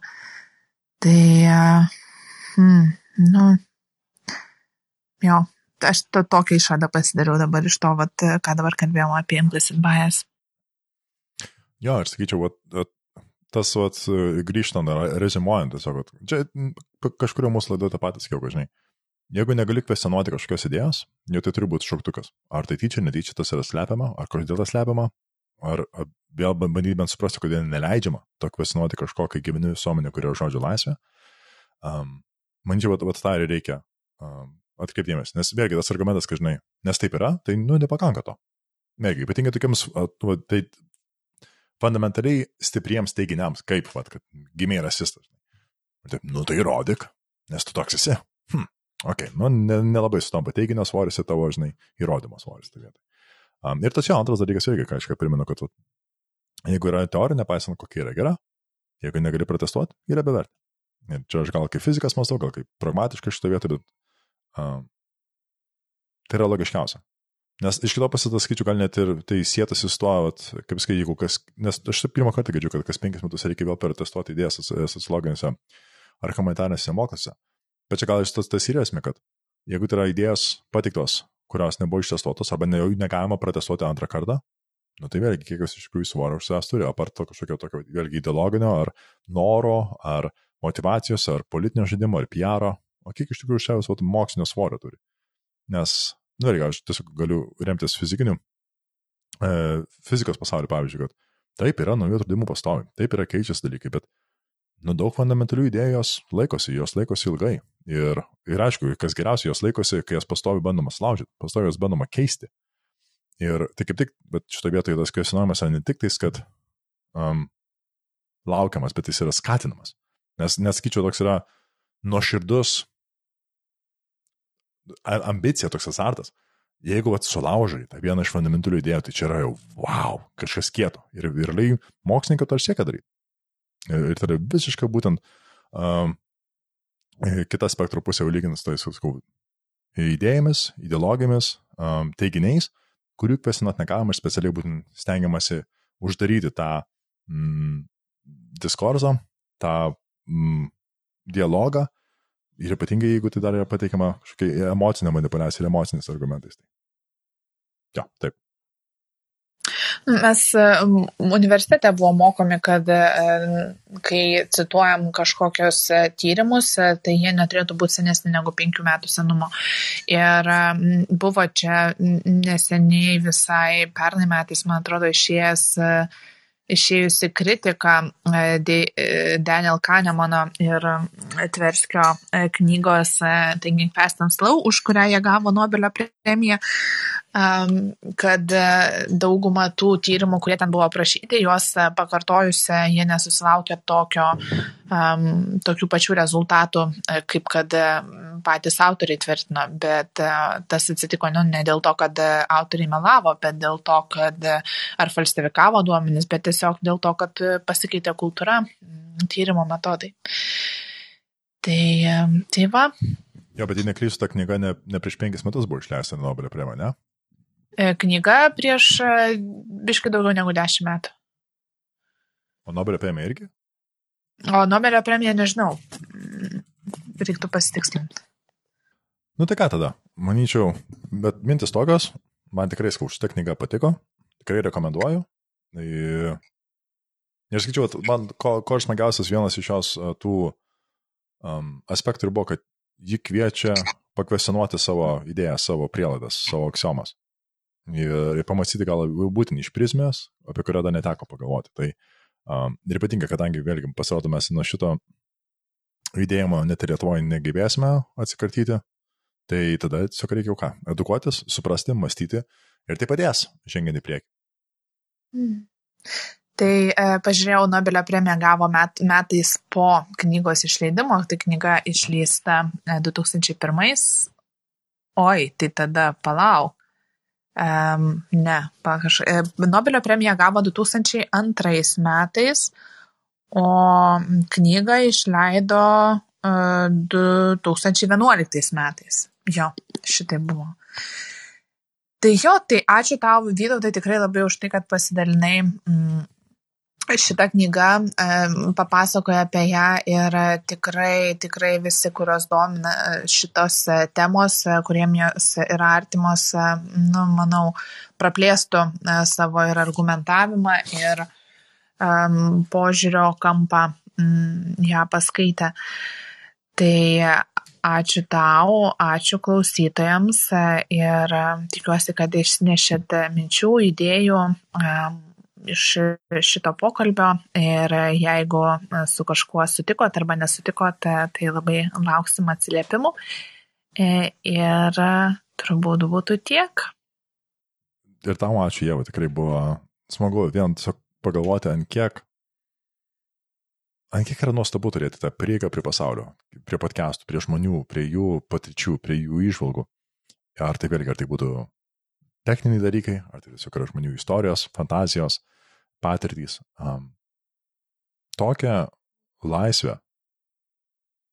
Tai, hmm, nu, jo, aš to, tokią išvadą pasidariau dabar iš to, vat, ką dabar kalbėjome apie implicit bias. Jo, aš sakyčiau, vat, tas vat, grįžtant, rezimuojant, tiesiog, vat, čia kažkurio mūsų laidoje tą patį sakiau, žinai. Jeigu negali kvestionuoti kažkokios idėjos, jau tai turi būti šauktukas. Ar tai tyčia, netyčia tas yra slepiama, ar kodėl tas slepiama, ar vėl bandyti bent suprasti, kodėl neleidžiama to kvestionuoti kažko, kai gyveni visuomenė, kurioje žodžio laisvė. Um, Manyčiau, kad tą ir reikia um, atkreipdėmės. Nes vėlgi tas argumentas, kad žinai, nes taip yra, tai nu nepakanka to. Vėlgi, ypatingai tokiams, nu, tai fundamentaliai stipriems teiginiams, kaip, vat, kad gimė rasistas. Taip, nu tai įrodyk, nes tu toks esi. Hm, ok, nu nelabai ne sutampa teiginio svoris ir tavo, žinai, įrodymo svoris. Tai um, ir tas jo antras dalykas irgi, ką aš ką primenu, kad vat, jeigu yra teorija, nepaisant kokia yra gera, jeigu negali protestuoti, yra bevertė. Ir čia aš gal kaip fizikas mąstau, gal kaip pragmatiškai šitą vietą, bet tai yra logiškiausia. Nes iš kito pasitas skaičiu, gal net ir tai sėtasi su tuo, vat, kaip sakai, jeigu kas, nes aš taip pirmą kartą girdžiu, kad kas penkis metus reikia vėl protestuoti idėjas sociologinėse ar humanitarėse mokymuose. Bet čia gal iš tas tas ir esmė, kad jeigu tai yra idėjos patiktos, kurios nebuvo ištestuotos arba ne, negalima protestuoti antrą kartą, nu tai vėlgi kiek jos iš tikrųjų svorio už savęs turi, apart to kažkokio tokio vėlgi ideologinio ar noro, ar motivacijos, ar politinio žaidimo, ar PR, o kiek iš tikrųjų šiaurės vat, mokslinio svorio turi. Nes, nu, reikia, aš tiesiog galiu remtis fizikiniu, e, fizikos pasauliu, pavyzdžiui, kad taip yra naujų atradimų pastovi, taip yra keičiasi dalykai, bet, nu, daug fundamentalių idėjų jos laikosi, jos laikosi ilgai. Ir, ir aišku, kas geriausia, jos laikosi, kai jas pastovi bandoma slaužyti, pastovi jas bandoma keisti. Ir tai kaip tik, bet šitoje vietoje tas kvestionavimas yra ne tik tais, kad um, laukiamas, bet jis yra skatinamas. Nes, nesakyčiau, toks yra nuoširdus ambicija, toks azartas. Jeigu vat, sulaužai tą vieną iš fundamentalių idėjų, tai čia yra jau wow, kažkas kieto. Ir realiai mokslininkai to ir siekia daryti. Ir, ir tada visiškai būtent um, kita spektro pusė jau lyginant, tai sakau, idėjomis, ideologijomis, um, teiginiais, kurių kvestionuoti negalima ir specialiai būtent stengiamasi uždaryti tą mm, diskursą, tą mm, dialogą ir ypatingai jeigu tai dar yra pateikiama kažkokia emocinė manipulacija ir emociniais argumentais. Tai. Jo, taip. Mes universitete buvo mokomi, kad e, kai cituojam kažkokios e, tyrimus, e, tai jie neturėtų būti senesni negu penkių metų senumo. Ir buvo čia neseniai visai pernai metais, man atrodo, išėjęs išėjusi kritika Daniel Kahnemano ir Tverskio knygos Thinking Fast and Slow, už kurią jie gavo Nobelio premiją kad e, dauguma tų tyrimų, kurie ten buvo aprašyti, juos e, pakartojusi, jie nesusilaukė tokio, um, tokių pačių rezultatų, e, kaip kad patys autoriai tvirtino, bet tas atsitiko nu, ne dėl to, kad autoriai melavo, bet dėl to, kad ar falsifikavo duomenis, bet tiesiog dėl to, kad pasikeitė kultūra, tyrimo metodai. Tai, tai va. Jo, bet jei neklystu, ta knyga ne, ne prieš penkis metus buvo išleista Nobelio premija, ne? E, knyga prieš e, biškai daugiau negu dešimt metų. O Nobelio premija irgi? O Nobelio premija nežinau. Reiktų pasitikslinti. Nu tai ką tada? Manyčiau, bet mintis tokios, man tikrai skau, šitą knygą patiko, tikrai rekomenduoju. Aš skaičiau, man ko, ko smagiausias vienas iš jos tų um, aspektų ir buvo, kad ji kviečia pakvesionuoti savo idėjas, savo prielaidas, savo aksiomas ir, ir pamastyti gal būtent iš prizmės, apie kurią dar neteko pagalvoti. Tai um, ir ypatingai, kadangi vėlgi pasirodo mes nuo šito judėjimo net ir Lietuvoje negebėsime atsikartyti, tai tada tiesiog reikia jau ką - edukuotis, suprasti, mąstyti ir tai padės žengiant į priekį. Mm. Tai e, pažiūrėjau, Nobelio premiją gavo met, metais po knygos išleidimo, tai knyga išleista e, 2001. Oi, tai tada palauk. Um, ne, pakaž... E, Nobelio premiją gavo 2002 metais, o knygą išleido uh, e, 2011 metais. Jo, šitai buvo. Tai jo, tai ačiū tau, Vytautai, tikrai labai už tai, kad pasidalinai mm, šita knyga papasakoja apie ją ir tikrai, tikrai visi, kurios domina e, šitos e, temos, e, kuriem jos yra artimos, nu, manau, praplėstų savo ir argumentavimą, ir um, požiūrio kampą um, ją paskaitę. Tai ačiū tau, ačiū klausytojams ir tikiuosi, kad išnešėt minčių, idėjų. Um, iš šito pokalbio ir jeigu su kažkuo sutikot arba nesutikot, tai labai lauksim atsiliepimų. E, ir turbūt būtų tiek. Ir tau ačiū, Jeva, tikrai buvo smagu vien tiesiog pagalvoti, ant kiek, ant kiek yra nuostabu turėti tą prieigą prie pasaulio, prie podcastų, prie žmonių, prie jų patirčių, prie jų išvalgų. Ar tai vėlgi, ar tai būtų techniniai dalykai, ar tai tiesiog yra žmonių istorijos, fantazijos, patirtys. Um, tokią laisvę,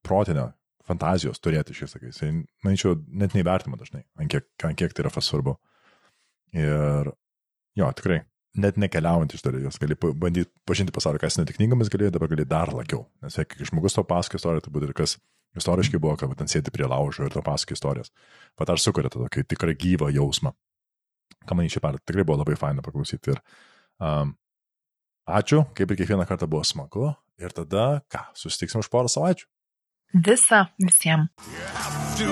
protinę, fantazijos turėti šiais laikais. Tai, manyčiau, net neįvertima dažnai, ant kiek, ant kiek tai yra svarbu. Ir jo, tikrai, net nekeliaujant iš dalies, gali bandyti pažinti pasaulį, kas ne tik knygomis galėjo, dabar gali dar labiau. Nes jeigu žmogus to pasako istoriją, tai būtų ir kas istoriškai buvo, kad ten sėdi prie laužo ir to pasako istorijas. Pat ar sukuria tą tokį tikrą gyvą jausmą. Ką man išė per, tikrai buvo labai faina paklausyti. Ir um, Ačiū, kaip ir kiekvieną kartą buvo smagu. Ir tada, ką, susitiksim už porą savaičių. Visa visiems. To